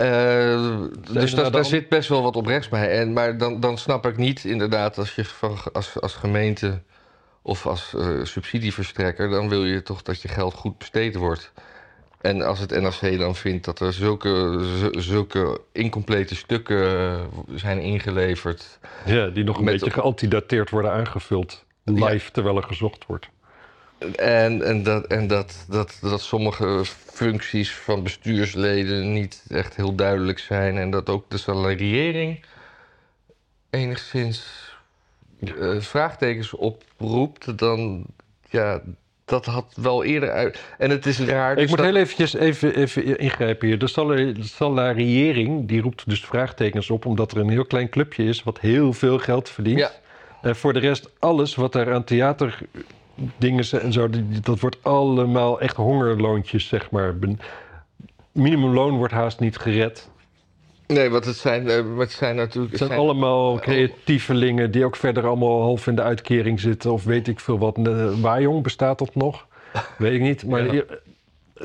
Eh, dus daar,
de
daar zit best wel wat oprechts bij. En, maar dan, dan snap ik niet inderdaad als je van, als, als gemeente of als eh, subsidieverstrekker... dan wil je toch dat je geld goed besteed wordt. En als het NRC dan vindt dat er zulke, zu- zulke incomplete stukken eh, zijn ingeleverd.
Ja, die nog een beetje geantidateerd worden aangevuld. Live, terwijl er gezocht wordt.
En, en, dat, en dat, dat, dat sommige functies van bestuursleden niet echt heel duidelijk zijn. En dat ook de salariering enigszins eh, vraagtekens oproept. Dan, ja, dat had wel eerder uit. En het is raar.
Ik
dus
moet
dat-
heel eventjes even, even ingrijpen hier. De salari- de salariering die roept dus vraagtekens op... omdat er een heel klein clubje is wat heel veel geld verdient.
Ja.
En voor de rest, alles wat daar aan theaterdingen zijn en zo... dat wordt allemaal echt hongerloontjes, zeg maar. Minimumloon wordt haast niet gered.
Nee, want het zijn, eh, het zijn natuurlijk.
Het zijn
zijn-
allemaal creatievelingen die ook verder allemaal half in de uitkering zitten... of weet ik veel wat. Uh, Wajong, bestaat dat nog? Weet ik niet. Maar
Ja.
hier-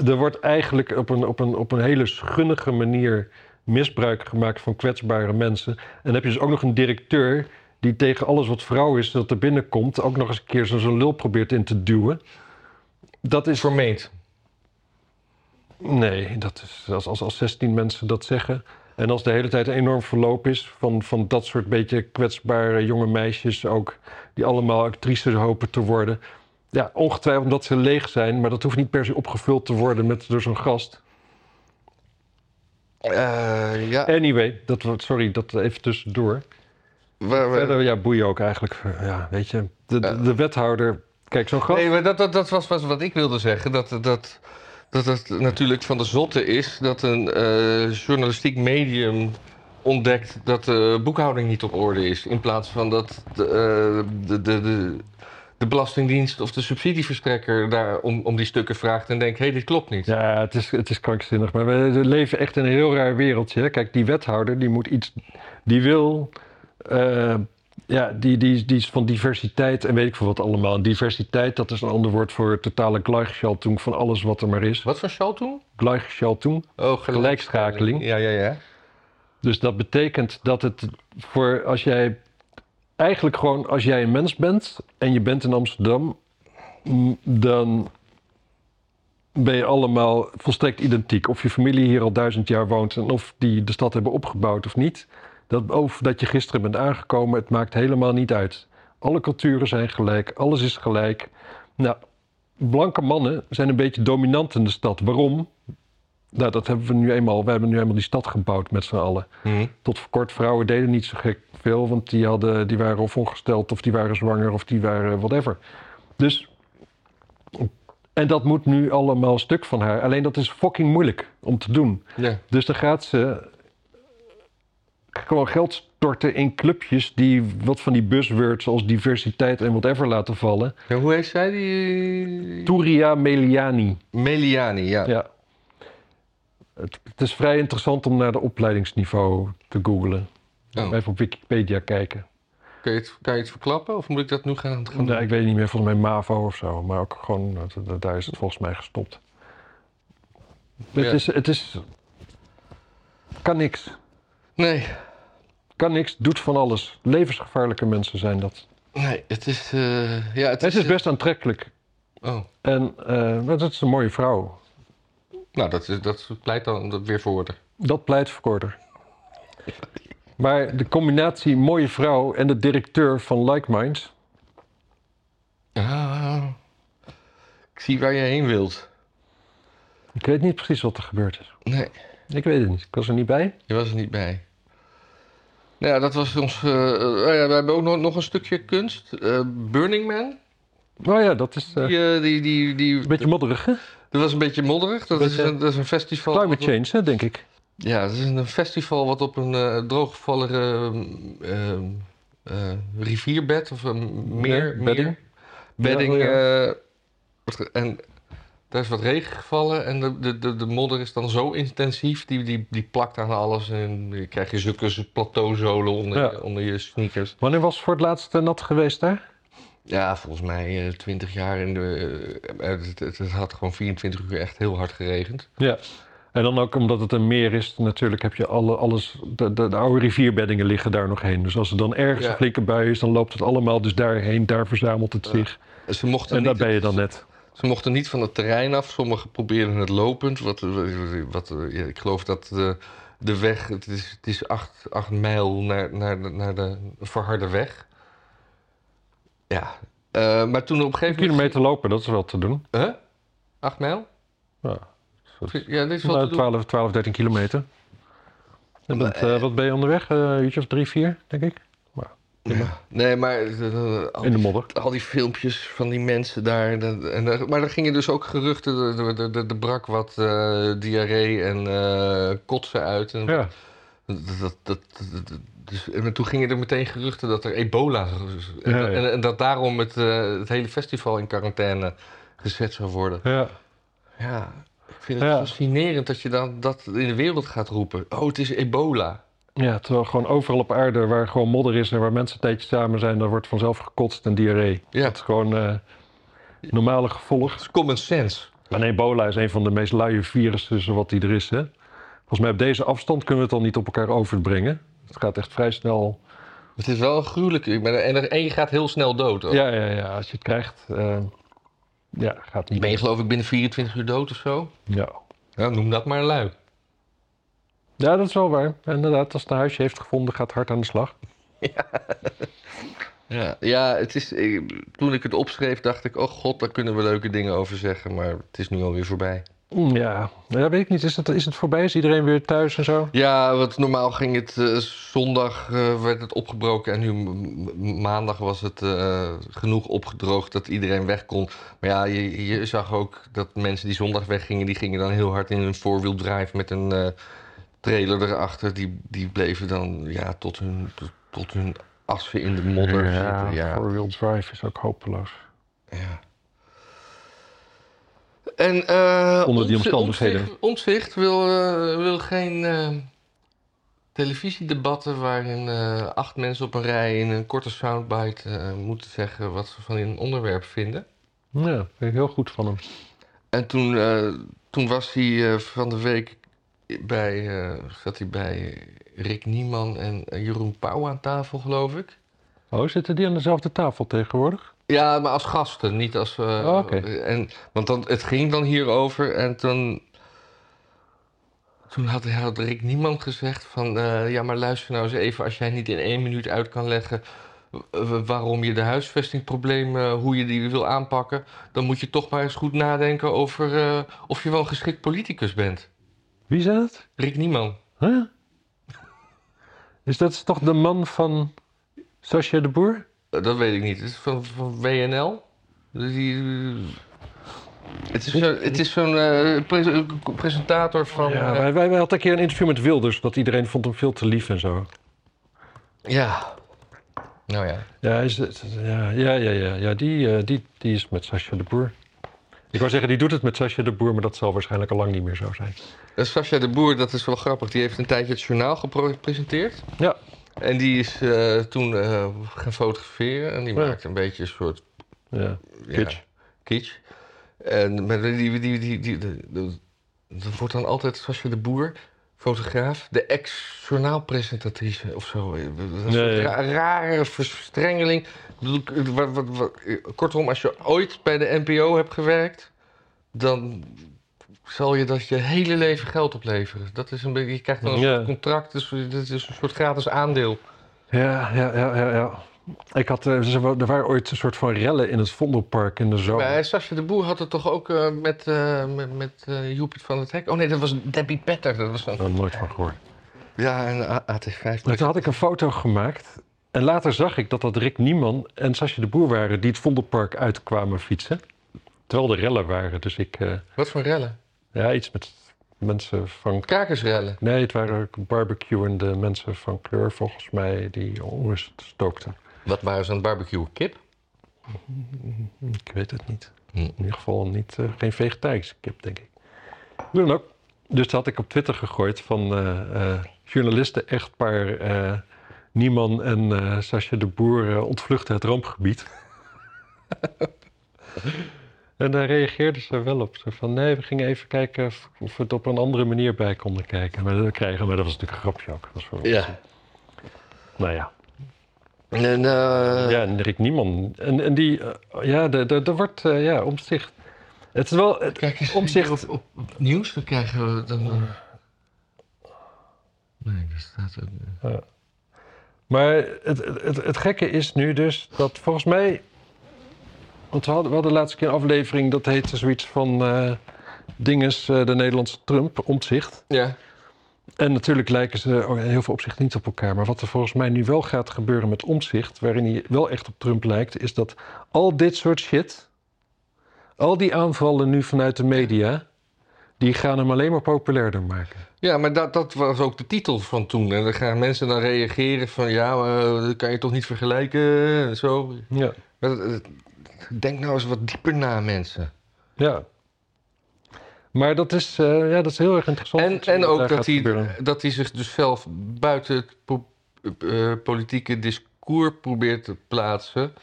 er wordt eigenlijk op een, op, een, op een hele schunnige manier misbruik gemaakt van kwetsbare mensen. En dan heb je dus ook nog een directeur die tegen alles wat vrouw is dat er binnenkomt... ook nog eens een keer zo'n lul probeert in te duwen. Dat is...
vermeend.
Nee, dat is als, als, als 16 mensen dat zeggen. En als de hele tijd een enorm verloop is van, van dat soort beetje kwetsbare jonge meisjes ook, die allemaal actrices hopen te worden. Ja, ongetwijfeld omdat ze leeg zijn, maar dat hoeft niet per se opgevuld te worden met, door zo'n gast.
Eh, ja,
Anyway, dat, sorry, dat even tussendoor.
Waar- waar-
Verder, ja, boeien ook eigenlijk. Ja, weet je, de, de, de wethouder... Kijk, zo'n gast...
Nee, maar dat, dat, dat was, was wat ik wilde zeggen. Dat, dat, dat het natuurlijk van de zotte is dat een eh, journalistiek medium ontdekt dat de boekhouding niet op orde is. In plaats van dat de, eh, de, de, de, de Belastingdienst of de subsidieverstrekker daar om, om die stukken vraagt en denkt: hé, hey, dit klopt niet.
Ja, het is, het is krankzinnig. Maar we leven echt in een heel raar wereldje. hè. Kijk, die wethouder die moet iets. Die wil. Eh, ja, die, die, die is van diversiteit en weet ik veel wat allemaal. Diversiteit, dat is een ander woord voor totale Gleichschaltung van alles wat er maar is.
Wat voor toen?
Gleichschaltung.
Oh,
Gelijkschakeling.
Ja, ja, ja.
Dus dat betekent dat het voor als jij. Eigenlijk gewoon als jij een mens bent en je bent in Amsterdam, mm, dan ben je allemaal volstrekt identiek. Of je familie hier al duizend jaar woont en of die de stad hebben opgebouwd of niet. Dat, of dat je gisteren bent aangekomen, het maakt helemaal niet uit. Alle culturen zijn gelijk, alles is gelijk. Nou, blanke mannen zijn een beetje dominant in de stad. Waarom? Nou, dat hebben we nu eenmaal. We hebben nu eenmaal die stad gebouwd met z'n allen.
Hm.
Tot voor kort, vrouwen deden niet zo gek veel, want die, hadden, die waren of ongesteld, of die waren zwanger, of die waren whatever. Dus, en dat moet nu allemaal stuk van haar. Alleen dat is fucking moeilijk om te doen. Dus dan gaat ze gewoon geld storten in clubjes die wat van die buzzwords als diversiteit en whatever laten vallen.
Ja, Hoe heet zij die?
Turia Meliani.
Meliani, ja.
Ja. Het, het is vrij interessant om naar de opleidingsniveau te googlen.
Oh.
Even op Wikipedia kijken.
Kan, je het, kan je het verklappen of moet ik dat nu gaan, gaan
Nee, ik weet niet meer, volgens mij MAVO of zo. Maar ook gewoon, daar is het volgens mij gestopt.
Ja.
Het, is, het is... Kan niks.
Nee,
Kan niks, doet van alles. Levensgevaarlijke mensen zijn dat.
nee, het is... eh, ja, het,
Het is
eh,
best aantrekkelijk.
Oh,
En maar dat is een mooie vrouw.
nou, dat, is- dat pleit dan weer voor haar.
Dat pleit voor haar. Maar de combinatie mooie vrouw en de directeur van Like Minds...
Ah, ik zie waar je heen wilt.
Ik weet niet precies wat er gebeurd is.
Nee,
Ik weet het niet. Ik was er niet bij.
je was er niet bij. Nou ja, dat was ons... eh, eh, oh ja, we hebben ook nog, nog een stukje kunst. Eh, Burning Man.
Oh ja, dat is
Die, die, die, die,
een beetje modderig, hè?
dat was een beetje modderig. Dat, is een, dat is een festival...
Climate change, hè, denk ik.
Ja, het is een festival wat op een drooggevallen eh, rivierbed of een meer,
bedding.
bedding.
Ja, oh ja.
en daar is wat regen gevallen en de, de, de, de modder is dan zo intensief, die, die, die plakt aan alles en dan krijg je zulke plateauzolen onder,
Ja.
je, onder je sneakers.
Wanneer was het voor het laatst nat geweest daar?
Ja, volgens mij eh 20 jaar in de. eh, het, het, het had gewoon 24 uur echt heel hard geregend.
Ja. En dan ook omdat het een meer is, natuurlijk heb je alle, alles... De, de, de oude rivierbeddingen liggen daar nog heen. Dus als er dan ergens
Ja.
een flinke bui is, dan loopt het allemaal dus daarheen. Daar verzamelt het zich.
Ze mochten
En daar ben je dan net.
Ze mochten niet van het terrein af. Sommigen probeerden het lopend. Wat, wat, ja, ik geloof dat de, de weg... Het is, het is acht, acht mijl naar, naar, de- naar de verharde weg. Ja. Eh, maar toen op een gegeven moment...
kilometer lopen, dat is wel te doen.
Huh? Acht mijl?
Ja,
Ja, dit is wel
nou,
te doen.
12, 12, 13 kilometer. En
Maar,
eh, wat ben je onderweg? Eh, uurtje of drie, vier, denk ik.
Nee, maar eh, al,
In de modder.
al die filmpjes van die mensen daar. dat- en, maar er gingen dus ook geruchten. Er, brak wat eh, diarree en eh, kotsen uit. En
Ja,
dat, dat, dus, en toen gingen er meteen geruchten dat er ebola... En,
Ja, ja.
en, en dat daarom het, eh, het hele festival in quarantaine gezet zou worden.
ja.
Ja, ik vind het fascinerend dat je dan dat in de wereld gaat roepen. Oh, het is ebola.
Ja, terwijl gewoon overal op aarde waar gewoon modder is en waar mensen een tijdje samen zijn, daar wordt vanzelf gekotst en diarree.
Ja.
Dat is gewoon eh, normale gevolg.
Het is common sense.
En ebola is een van de meest luie virussen wat die er is. Hè? Volgens mij op deze afstand kunnen we het al niet op elkaar overbrengen. Het gaat echt vrij snel.
Het is wel ben- En, en je gaat heel snel dood. ook.
Ja, ja, ja, als je het krijgt, eh, ja, gaat niet.
Ben je geloof ik binnen 24 uur dood of zo?
Ja.
Ja, noem dat maar lui.
Ja, dat is wel waar. Inderdaad, als het een huisje heeft gevonden, gaat hard aan de slag.
Ja, ja het is, ik- toen ik het opschreef dacht ik... oh god, daar kunnen we leuke dingen over zeggen. Maar het is nu alweer voorbij.
Mm, Ja, ja weet ik niet. Is het, is het voorbij? Is iedereen weer thuis en zo?
Ja, want normaal ging het eh, zondag eh, werd het opgebroken... en nu maandag was het eh, genoeg opgedroogd dat iedereen weg kon. Maar ja, je, je zag ook dat mensen die zondag weggingen... die gingen dan heel hard in een four-wheel drive met een trailer erachter. Die, die bleven dan ja, tot, hun, tot, tot hun assen in de modder zitten. Ja.
four-wheel drive is ook hopeloos.
Ja. En eh
Onder die omstandigheden.
Omtzigt wil, eh, wil geen eh, televisiedebatten waarin eh, acht mensen op een rij in een korte soundbite moeten zeggen wat ze van een onderwerp vinden.
Ja, vind ik heel goed van hem.
En toen, eh, toen was hij eh, van de week bij, eh, zat hij bij Rick Nieman en eh, Jeroen Pauw aan tafel, geloof ik.
Oh, zitten die aan dezelfde tafel tegenwoordig?
Ja, maar als gasten, niet als.
Oh, oké.
en, want dan, het ging dan hierover en toen. Toen had, had Rick niemand gezegd van. ja, maar luister nou eens even, als jij niet in één minuut uit kan leggen. waarom je de huisvestingproblemen, hoe je die wil aanpakken. dan moet je toch maar eens goed nadenken over. of je wel een geschikt politicus bent.
Wie zei het?
Rick Nieman.
Huh? Is dat toch de man van Sascha de Boer?
Eh, dat weet ik niet. Het is van, van WNL. Die, het is zo- het is zo'n eh, pre- presentator van.
ja,
eh,
wij, wij, wij hadden een keer een interview met Wilders, dat iedereen vond hem veel te lief en zo.
Ja. Nou ja.
Ja, is, het- ja, ja, ja, ja, ja die, eh, die, die is met Sascha de Boer. Ik wou zeggen, die doet het met Sascha de Boer, maar dat zal waarschijnlijk al lang niet meer zo zijn.
Uh, Sascha de Boer, dat is wel grappig. Die heeft een tijdje het journaal gepresenteerd.
Ja.
En die is eh, toen eh, gaan fotograferen. En die
Ja.
maakte een beetje een soort...
Ja,
ja,
kitsch.
kitsch. En maar die, die, die, die, dat wordt dan altijd Sascha de Boer, fotograaf, de ex-journaalpresentatrice of zo. Een soort
Nee.
ra- rare verstrengeling. Ik bedoel, wat, wat, wat, kortom, als je ooit bij de NPO hebt gewerkt, dan zal je dat je hele leven geld opleveren. Dat is een beetje, je krijgt dan een
Ja.
soort contract, dus dit is een soort gratis aandeel.
Ja, ja, ja, ja. ja. Ik had, eh, er waren ooit een soort van rellen in het Vondelpark in de zomer.
Maar Sascha de Boer had het toch ook eh, met, eh met, met eh, Joepie van het Hek? Oh nee, dat was Debbie Petter. Dat was een...
nooit van gehoord.
Ja, een A- AT5.
Maar toen had ik een foto gemaakt. En later zag ik dat dat Rick Nieman en Sascha de Boer waren die het Vondelpark uitkwamen fietsen. Terwijl er rellen waren. Dus ik, eh,
Wat voor rellen?
ja, iets met mensen van...
Krakersrellen.
Nee, het waren barbecuende mensen van kleur volgens mij die onrust stookten.
Wat waren ze aan het barbecue? Kip?
Ik weet het niet.
Hm.
In ieder geval niet, eh, geen vegetarische kip, denk ik. Hoe dan ook. Dus dat had ik op Twitter gegooid van eh, journalisten, echtpaar Nieman en eh Sascha de Boer eh, ontvluchten het rampgebied. en daar reageerden ze wel op. Zo van, nee, we gingen even kijken of, of we het op een andere manier bij konden kijken. Maar dat krijgen, maar dat was natuurlijk een grapje ook. Dat was
Ja.
Nou ja.
En, eh,
Ja, en Rick Nieman. En, en die, ja, er- wordt, eh, ja, omzicht. Het is wel... Het,
Kijk eens
Omtzigt-
op, op, op nieuws, dan krijgen we dan... eh, Nee, daar staat ook...
Maar het, het, het, gekke is nu dus dat volgens mij. Want we hadden, we hadden de laatste keer een aflevering dat heette zoiets van. eh dinges, eh, de Nederlandse Trump, omzicht.
Ja.
En natuurlijk lijken ze in heel veel opzichten niet op elkaar. Maar wat er volgens mij nu wel gaat gebeuren met omzicht, waarin hij wel echt op Trump lijkt, is dat al dit soort shit, al die aanvallen nu vanuit de media, die gaan hem alleen maar populairder maken.
Ja, maar dat, dat was ook de titel van toen. En dan gaan mensen dan reageren van... ja, eh, dat kan je toch niet vergelijken en zo.
Ja.
Dat- Denk nou eens wat dieper na, mensen.
Ja. Maar dat is, eh, ja, dat is heel erg interessant.
En, en ook dat hij,
gebeuren.
dat hij zich dus zelf buiten het po- eh, politieke discours probeert te plaatsen...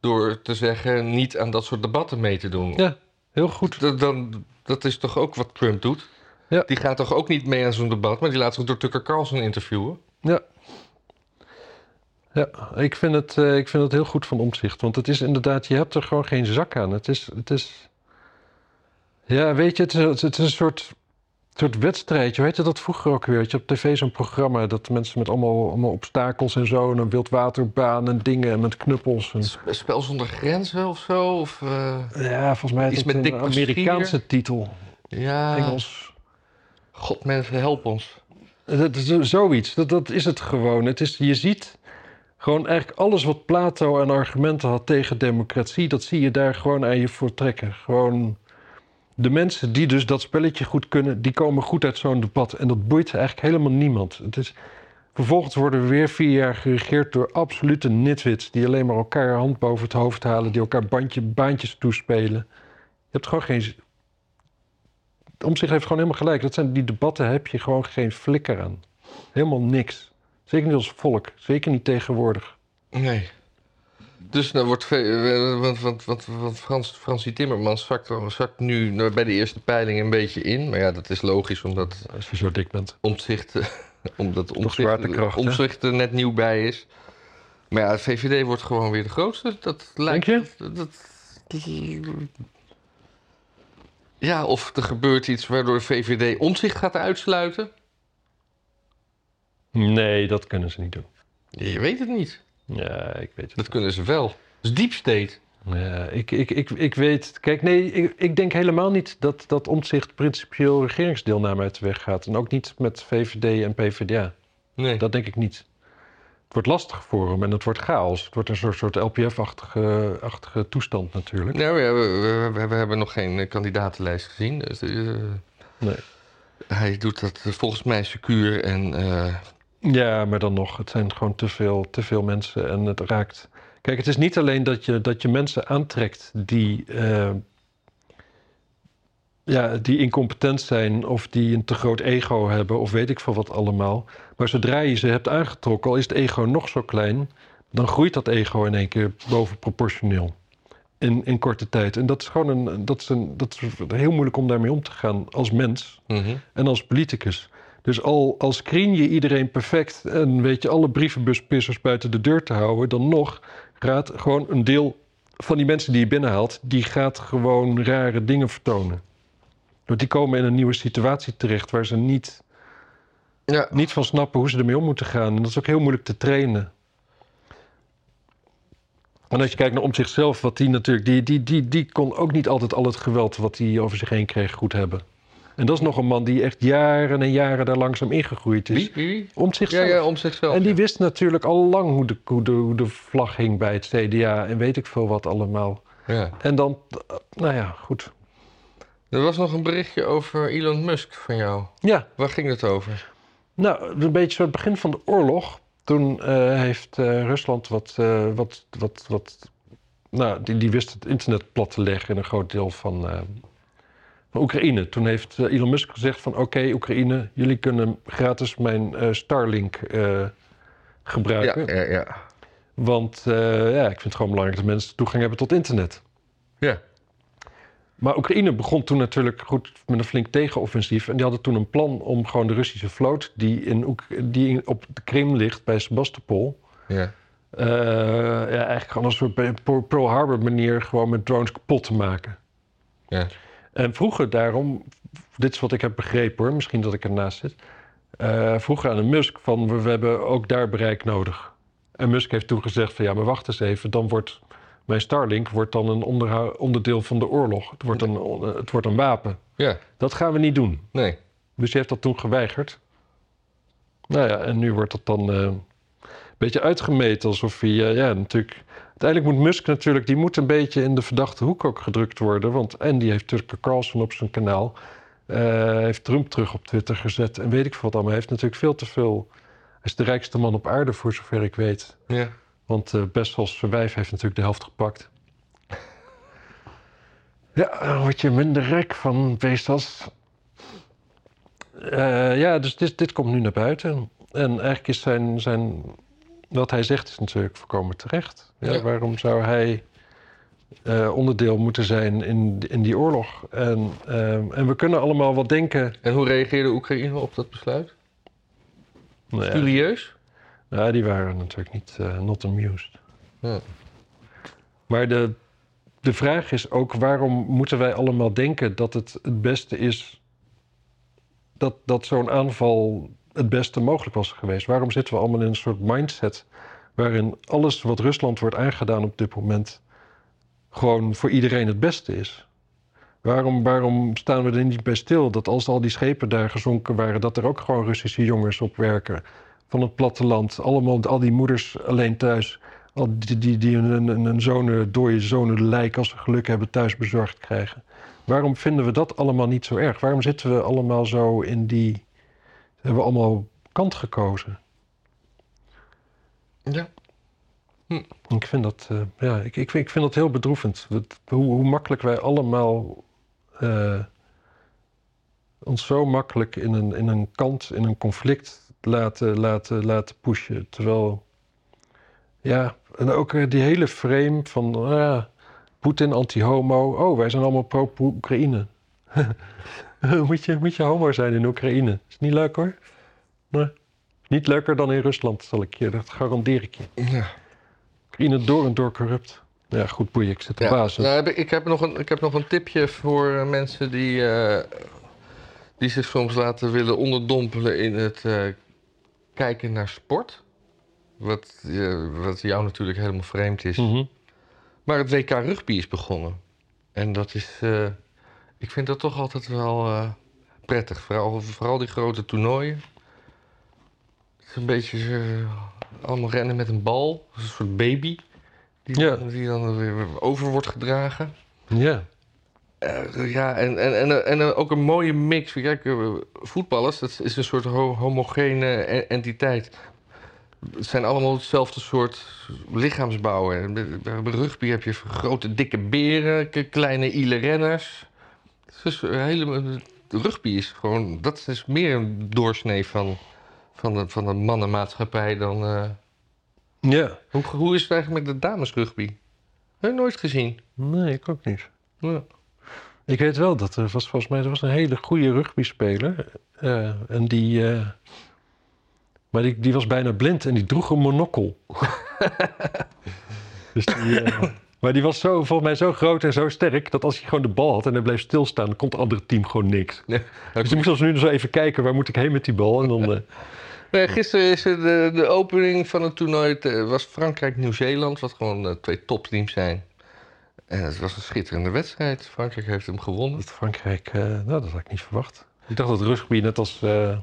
door te zeggen niet aan dat soort debatten mee te doen.
Ja, heel goed.
Dat, dan, dat is toch ook wat Trump doet?
Ja.
Die gaat toch ook niet mee aan zo'n debat... maar die laat zich door Tucker Carlson interviewen?
Ja. Ja, ik vind, het, eh, ik vind het heel goed van omzicht. Want het is inderdaad, je hebt er gewoon geen zak aan. Het is, het is ja, weet je, het is, het is een soort, soort wedstrijdje. Weet je dat vroeger ook weer? Je op tv zo'n programma dat mensen met allemaal, allemaal obstakels en zo... en een wildwaterbaan en dingen en met knuppels. En,
Sp- Spel zonder grenzen of zo? Of, eh,
ja, volgens mij is het
met
een. Amerikaanse titel.
ja,
Engels.
God mensen, help ons.
Dat is zo- zoiets, dat, dat is het gewoon. Het is, je ziet gewoon eigenlijk alles wat Plato aan argumenten had tegen democratie, dat zie je daar gewoon aan je voor trekken. Gewoon de mensen die dus dat spelletje goed kunnen, die komen goed uit zo'n debat. En dat boeit eigenlijk helemaal niemand. Het is, vervolgens worden we weer vier jaar geregeerd door absolute nitwits die alleen maar elkaar hand boven het hoofd halen, die elkaar bandje, baantjes toespelen. Je hebt gewoon geen. Om zich heeft gewoon helemaal gelijk. Dat zijn die debatten heb je gewoon geen flikker aan. Helemaal niks. Zeker niet als volk. Zeker niet tegenwoordig.
Nee. Dus nou wordt... eh, Want, want, want, want Frans, Fransie Timmermans zakt, zakt nu nou, bij de eerste peiling een beetje in. Maar ja, dat is logisch omdat
Als je zo dik bent.
omzicht, omdat omzicht, omzicht er net nieuw bij is. Maar ja, de VVD wordt gewoon weer de grootste. Dat lijkt...
je?
Dat, dat- ja, of er gebeurt iets waardoor de VVD omzicht gaat uitsluiten.
Nee, dat kunnen ze niet doen.
Je weet het niet.
Ja, ik weet het.
Dat kunnen ze wel. Dat is deep state.
Ja, ik, ik, ik, ik weet... Kijk, nee, ik, ik denk helemaal niet dat, dat omzicht principieel regeringsdeelname uit de weg gaat. En ook niet met VVD en PvdA.
Nee.
Dat denk ik niet. Het wordt lastig voor hem en het wordt chaos. Het wordt een soort, soort LPF-achtige achtige toestand natuurlijk.
Nou ja, we, we, hebben nog geen eh, kandidatenlijst gezien. Dus, eh,
Nee.
hij doet dat volgens mij secuur en... eh,
Ja, maar dan nog, het zijn gewoon te veel, te veel mensen en het raakt. Kijk, het is niet alleen dat je, dat je mensen aantrekt die, ja, die incompetent zijn of die een te groot ego hebben of weet ik veel wat allemaal. Maar zodra je ze hebt aangetrokken, al is het ego nog zo klein, dan groeit dat ego in één keer bovenproportioneel. In, in korte tijd. En dat is gewoon een, dat is een, dat is heel moeilijk om daarmee om te gaan als mens
mhm.
en als politicus. Dus al, al screen je iedereen perfect en weet je alle brievenbuspissers buiten de deur te houden, dan nog gaat gewoon een deel van die mensen die je binnenhaalt, die gaat gewoon rare dingen vertonen. Want die komen in een nieuwe situatie terecht waar ze niet,
Ja,
niet van snappen hoe ze ermee om moeten gaan. En dat is ook heel moeilijk te trainen. En als je kijkt naar om zichzelf, wat die natuurlijk, die, die, die, die kon ook niet altijd al het geweld wat hij over zich heen kreeg goed hebben. En dat is nog een man die echt jaren en jaren daar langzaam ingegroeid is.
wie?
Om
Ja,
zichzelf.
ja, om zichzelf.
en die
ja.
wist natuurlijk al lang hoe de, hoe, de, hoe de vlag hing bij het CDA en weet ik veel wat allemaal.
Ja.
En dan, nou ja, goed.
Er was nog een berichtje over Elon Musk van jou.
Ja,
Waar ging het over?
Nou, een beetje zo het begin van de oorlog. Toen eh, heeft eh, Rusland wat, eh, wat, wat, wat, nou, die, die wist het internet plat te leggen in een groot deel van, van Oekraïne. Toen heeft Elon Musk gezegd van, oké Oekraïne, jullie kunnen gratis mijn Starlink eh,
Ja,
gebruiken.
ja, ja.
Want ja, ik vind het gewoon belangrijk dat mensen toegang hebben tot internet.
Ja.
Maar Oekraïne begon toen natuurlijk goed met een flink tegenoffensief. En die hadden toen een plan om gewoon de Russische vloot, die, in Oek- die in- op de Krim ligt bij Sebastopol.
ja.
eh, ja, eigenlijk gewoon als een soort Pearl Harbor manier gewoon met drones kapot te maken.
Ja.
En vroeger daarom, dit is wat ik heb begrepen hoor, misschien dat ik ernaast zit. eh, vroeger aan de Musk van we, we hebben ook daar bereik nodig. En Musk heeft toen gezegd van ja, maar wacht eens even, dan wordt mijn Starlink wordt dan een onderdeel van de oorlog. Het wordt, een, het wordt een wapen.
Ja,
Dat gaan we niet doen.
nee.
Dus hij heeft dat toen geweigerd. Nou ja, en nu wordt dat dan eh, een beetje uitgemeten alsof hij, eh, ja, natuurlijk. Uiteindelijk moet Musk natuurlijk, die moet een beetje in de verdachte hoek ook gedrukt worden. Want en die heeft Tucker Carlson op zijn kanaal. eh, heeft Trump terug op Twitter gezet en weet ik veel wat allemaal. Hij heeft natuurlijk veel te veel. Hij is de rijkste man op aarde, voor zover ik weet.
Ja.
Want eh best als zijn wijf heeft natuurlijk de helft gepakt. Ja, daar word je minder rijk van, Bezos. Eh ja, dus dit, dit komt nu naar buiten. En eigenlijk is zijn, zijn... Wat hij zegt is natuurlijk voorkomen terecht. Ja,
Ja.
Waarom zou hij eh, onderdeel moeten zijn in, in die oorlog? En, eh, en we kunnen allemaal wat denken...
En hoe reageerde Oekraïne op dat besluit?
Nou ja? Ja, die waren natuurlijk niet eh, not amused.
Ja.
Maar de, de vraag is ook: waarom moeten wij allemaal denken dat het het beste is. dat, dat zo'n aanval het beste mogelijk was geweest? Waarom zitten we allemaal in een soort mindset. waarin alles wat Rusland wordt aangedaan op dit moment. gewoon voor iedereen het beste is? Waarom, waarom staan we er niet bij stil dat als al die schepen daar gezonken waren. dat er ook gewoon Russische jongens op werken? Van het platteland. Allemaal, al die moeders alleen thuis. Al die, die, die een, een, een zonen, dode zonen lijk, als ze geluk hebben, thuis bezorgd krijgen. Waarom vinden we dat allemaal niet zo erg? Waarom zitten we allemaal zo in die... Hebben we allemaal kant gekozen?
Ja.
Ik vind dat, eh, ja, ik, ik, vind, ik vind dat heel bedroevend. Hoe, hoe makkelijk wij allemaal eh, ons zo makkelijk in een, in een kant, in een conflict laten, laten, laten pushen. Terwijl, ja, en ook eh, die hele frame van ah, Poetin anti-homo. Oh, wij zijn allemaal pro-Oekraïne. moet, je, moet je homo zijn in Oekraïne? Is niet leuk hoor. Nee. Niet leuker dan in Rusland, zal ik je, dat garandeer ik je.
ja.
Oekraïne door en door corrupt. Ja, goed boeien, ik zit te
Ja,
bazen.
nou, heb ik, ik, heb nog een, ik heb nog een tipje voor eh, mensen die, eh, die zich soms laten willen onderdompelen in het kijken naar sport. Wat, eh, wat jou natuurlijk helemaal vreemd is.
Mhm.
Maar het WK rugby is begonnen. En dat is, eh, ik vind dat toch altijd wel eh, prettig. Vooral, vooral die grote toernooien. Het is een beetje allemaal rennen met een bal. Een soort baby. Die,
Ja.
dan, die dan weer over wordt gedragen.
Ja.
Eh, ja, en, en, en, en eh, ook een mooie mix. Kijk, eh, voetballers, dat is een soort ho- homogene e- entiteit. Het zijn allemaal hetzelfde soort lichaamsbouw. En Bij rugby heb je grote, dikke beren, kleine ile renners. Dus hele, rugby is gewoon, dat is meer een doorsnee van, van, de, van de mannenmaatschappij dan... eh,
Ja.
hoe, hoe is het eigenlijk met de damesrugby? Heb je nooit gezien?
Nee, ik ook niet.
Ja.
Ik weet wel dat er was volgens mij er was een hele goede rugbyspeler. eh en die. eh, maar die, die was bijna blind en die droeg een monokkel. dus die, eh, maar die was zo, volgens mij zo groot en zo sterk dat als hij gewoon de bal had en hij bleef stilstaan, dan kon het andere team gewoon niks. Dus je moest als nu dus even kijken waar moet ik heen met die bal. En dan.
Nee, gisteren is de, de opening van het toernooi. Het was Frankrijk-Nieuw-Zeeland, wat gewoon twee topteams zijn. En het was een schitterende wedstrijd. Frankrijk heeft hem gewonnen.
dat Frankrijk, eh, nou, dat had ik niet verwacht. Ik dacht dat rugby net als. eh,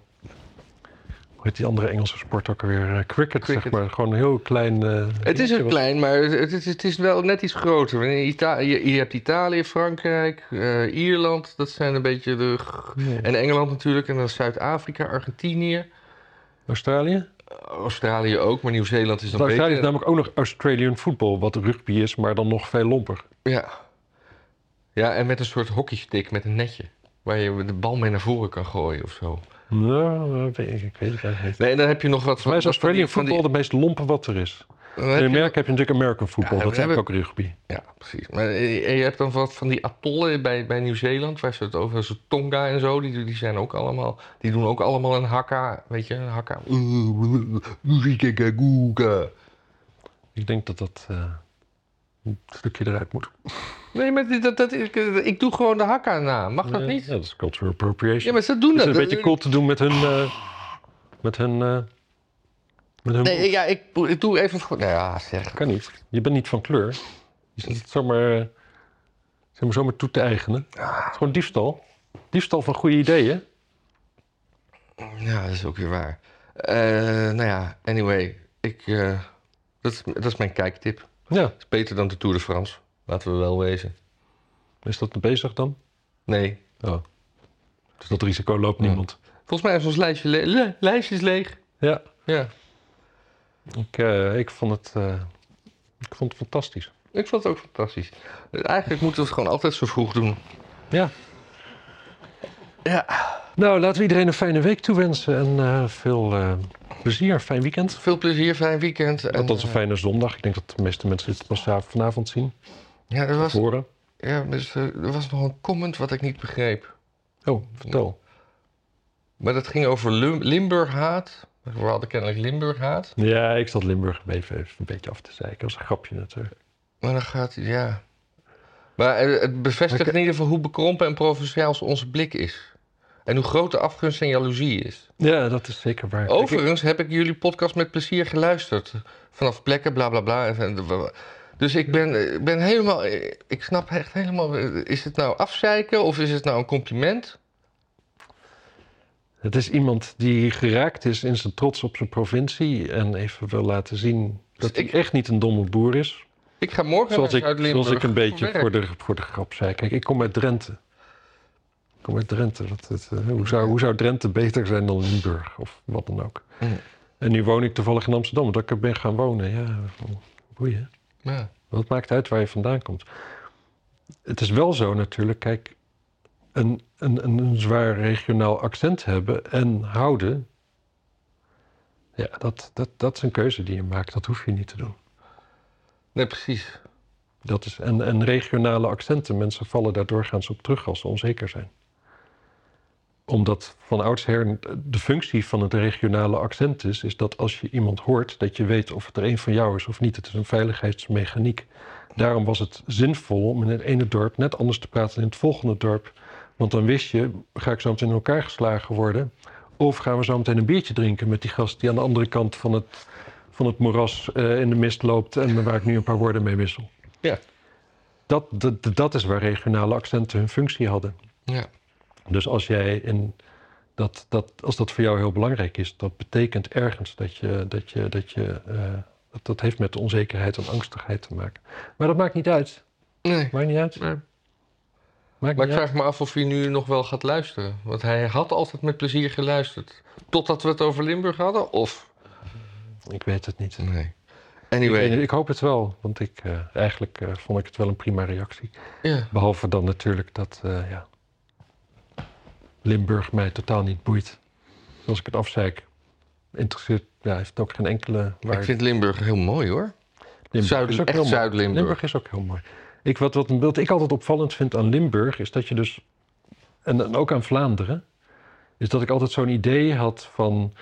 hoe heet die andere Engelse sport ook alweer? Eh, cricket, zeg maar. Gewoon een heel klein.
Het is een klein, maar het is, het is wel net iets groter. In Ita- je, je hebt Italië, Frankrijk, Ierland. Dat zijn een beetje de... En Engeland natuurlijk. En dan Zuid-Afrika, Argentinië.
Australië?
Australië ook, maar Nieuw-Zeeland is dan
Australië is
beter.
namelijk ook nog Australian football, wat rugby is, maar dan nog veel lomper.
Ja. Ja, en met een soort hockeystick met een netje. Waar je de bal mee naar voren kan gooien of zo.
Nou, ik weet, het eigenlijk niet.
Nee, en dan heb je nog wat
Volgens mij is
van
Australian
van die-
football de meest lompe wat er is.
Dan
In Amerika heb je natuurlijk American football,
Ja,
dat is ook rugby.
Ja, precies. Maar eh, je hebt dan wat van die atollen bij, bij Nieuw-Zeeland, waar ze het over zo Tonga en zo, die, die zijn ook allemaal, die doen ook allemaal een hakka, weet je, een hakka.
Ik denk dat dat eh, een stukje eruit moet.
Nee, maar dat, dat, ik, ik doe gewoon de hakka na. Mag dat
Ja,
niet?
Ja, dat is cultural appropriation.
Ja, maar ze doen
Het
dat.
is een beetje cool te doen met hun... eh, met hun... eh, hun
Nee, ja, ik, ik doe even... Nou ja, zeg.
Kan niet. Je bent niet van kleur. Je zit het zomaar, eh, zeg maar zomaar toe te eigenen. Het is gewoon diefstal. Diefstal van goede ideeën.
Ja, dat is ook weer waar. Eh, nou ja, anyway. Ik, eh, dat, is, dat is mijn kijktip.
Ja.
Is beter dan de Tour de France. Laten we wel wezen.
Is dat bezig dan?
Nee.
Oh. Dus dat risico loopt
Ja.
niemand.
Volgens mij is ons lijstje, le- le- lijstje is leeg.
Ja.
Ja.
Ik, eh, ik, vond het, eh, ik vond het fantastisch.
Ik vond het ook fantastisch. Eigenlijk moeten we het gewoon altijd zo vroeg doen.
Ja.
Ja.
Nou, laten we iedereen een fijne week toewensen. En eh, veel plezier. Fijn weekend.
Veel plezier, fijn weekend. En,
Althans een fijne zondag. Ik denk dat de meeste mensen dit pas vanavond zien.
Ja, er was,
Horen.
ja dus, er was nog een comment wat ik niet begreep.
Oh, vertel.
Maar dat ging over Lim- Limburg-haat. We hadden kennelijk Limburg-haat.
Ja, ik zat Limburg even, even een beetje af te zeiken. Dat was een grapje natuurlijk.
Maar dan gaat ja. Maar eh, het bevestigt in ieder geval hoe bekrompen en provinciaal onze blik is. En hoe groot de afgunst en jaloezie is.
Ja, dat is zeker waar.
Overigens heb ik jullie podcast met plezier geluisterd. Vanaf plekken, bla bla bla. En- Dus ik ben, ik ben helemaal. Ik snap echt helemaal. Is het nou afzeiken of is het nou een compliment?
Het is iemand die geraakt is in zijn trots op zijn provincie en even wil laten zien dat
Dus ik-
hij echt niet een domme boer is.
Ik ga morgen
Zoals
naar
ik, zoals ik een beetje voor de, voor de grap zei. Kijk, ik kom uit Drenthe. Ik kom uit Drenthe. Wat, het, eh, hoe, zou, hoe zou Drenthe beter zijn dan Limburg of wat dan ook?
Mm.
En nu woon ik toevallig in Amsterdam, omdat ik er ben gaan wonen. Ja, boeien.
Ja.
Wat maakt uit waar je vandaan komt? Het is wel zo natuurlijk, kijk, een, een, een, zwaar regionaal accent hebben en houden. Ja, dat, dat, dat is een keuze die je maakt. Dat hoef je niet te doen.
Nee, precies.
Dat is, en, en regionale accenten, mensen vallen daar doorgaans op terug als ze onzeker zijn. Omdat van oudsher de functie van het regionale accent is, is dat als je iemand hoort, dat je weet of het er een van jou is of niet. Het is een veiligheidsmechaniek. Daarom was het zinvol om in het ene dorp net anders te praten dan in het volgende dorp. Want dan wist je, ga ik zo meteen in elkaar geslagen worden? Of gaan we zo meteen een biertje drinken met die gast die aan de andere kant van het, van het moeras eh, in de mist loopt en waar ik nu een paar woorden mee wissel?
Ja.
Dat, dat, dat is waar regionale accenten hun functie hadden.
Ja.
Dus als jij in dat, dat, als dat voor jou heel belangrijk is, dat betekent ergens dat je, dat je, dat je, eh, dat, dat heeft met onzekerheid en angstigheid te maken. Maar dat maakt niet uit.
Nee.
Maakt niet uit.
Nee. Maar ik vraag me af of hij nu nog wel gaat luisteren. Want hij had altijd met plezier geluisterd. Totdat we het over Limburg hadden? Of?
Ik weet het niet.
Nee. Anyway.
ik hoop het wel, want ik, eh, eigenlijk eh, vond ik het wel een prima reactie.
Ja.
Behalve dan natuurlijk dat eh, ja, Limburg mij totaal niet boeit. Als ik het afzeik, interesseert, ja, heeft ook geen enkele waarde.
Ik vind Limburg heel mooi hoor.
Limburg
Zuid,
is ook
echt
heel mooi.
Zuid-Limburg.
Limburg is ook heel mooi. Ik, wat, wat, wat ik altijd opvallend vind aan Limburg is dat je dus, en, en ook aan Vlaanderen, is dat ik altijd zo'n idee had van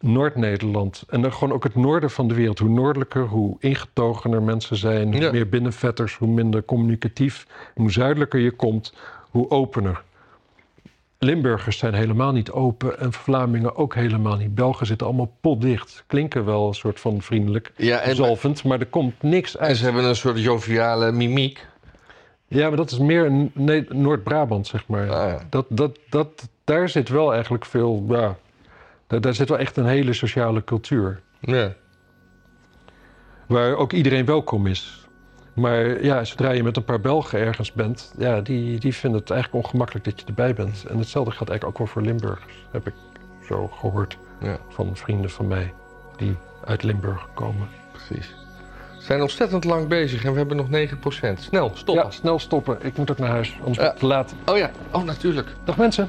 Noord-Nederland en dan gewoon ook het noorden van de wereld. Hoe noordelijker, hoe ingetogener mensen zijn, hoe
Ja.
meer binnenvetters, hoe minder communicatief. Hoe zuidelijker je komt, hoe opener. Limburgers zijn helemaal niet open en Vlamingen ook helemaal niet. Belgen zitten allemaal potdicht. Klinken wel een soort van vriendelijk,
Ja, en,
zalvend, maar er komt niks
en
uit.
ze hebben een soort joviale mimiek.
Ja, maar dat is meer Noord-Brabant, zeg maar.
Ah, ja.
dat, dat, dat, daar zit wel eigenlijk veel... Ja, daar, daar zit wel echt een hele sociale cultuur.
Ja.
Waar ook iedereen welkom is. Maar ja, zodra je met een paar Belgen ergens bent... Ja, die, die vinden het eigenlijk ongemakkelijk dat je erbij bent. En hetzelfde geldt eigenlijk ook wel voor Limburgers. Heb ik zo gehoord
Ja.
van vrienden van mij... die uit Limburg komen.
Precies. We zijn ontzettend lang bezig en we hebben nog 9%. Snel, stop.
Ja, snel stoppen. Ik moet ook naar huis, anders
Ja.
wordt het te laat.
Oh ja, oh natuurlijk.
Dag mensen.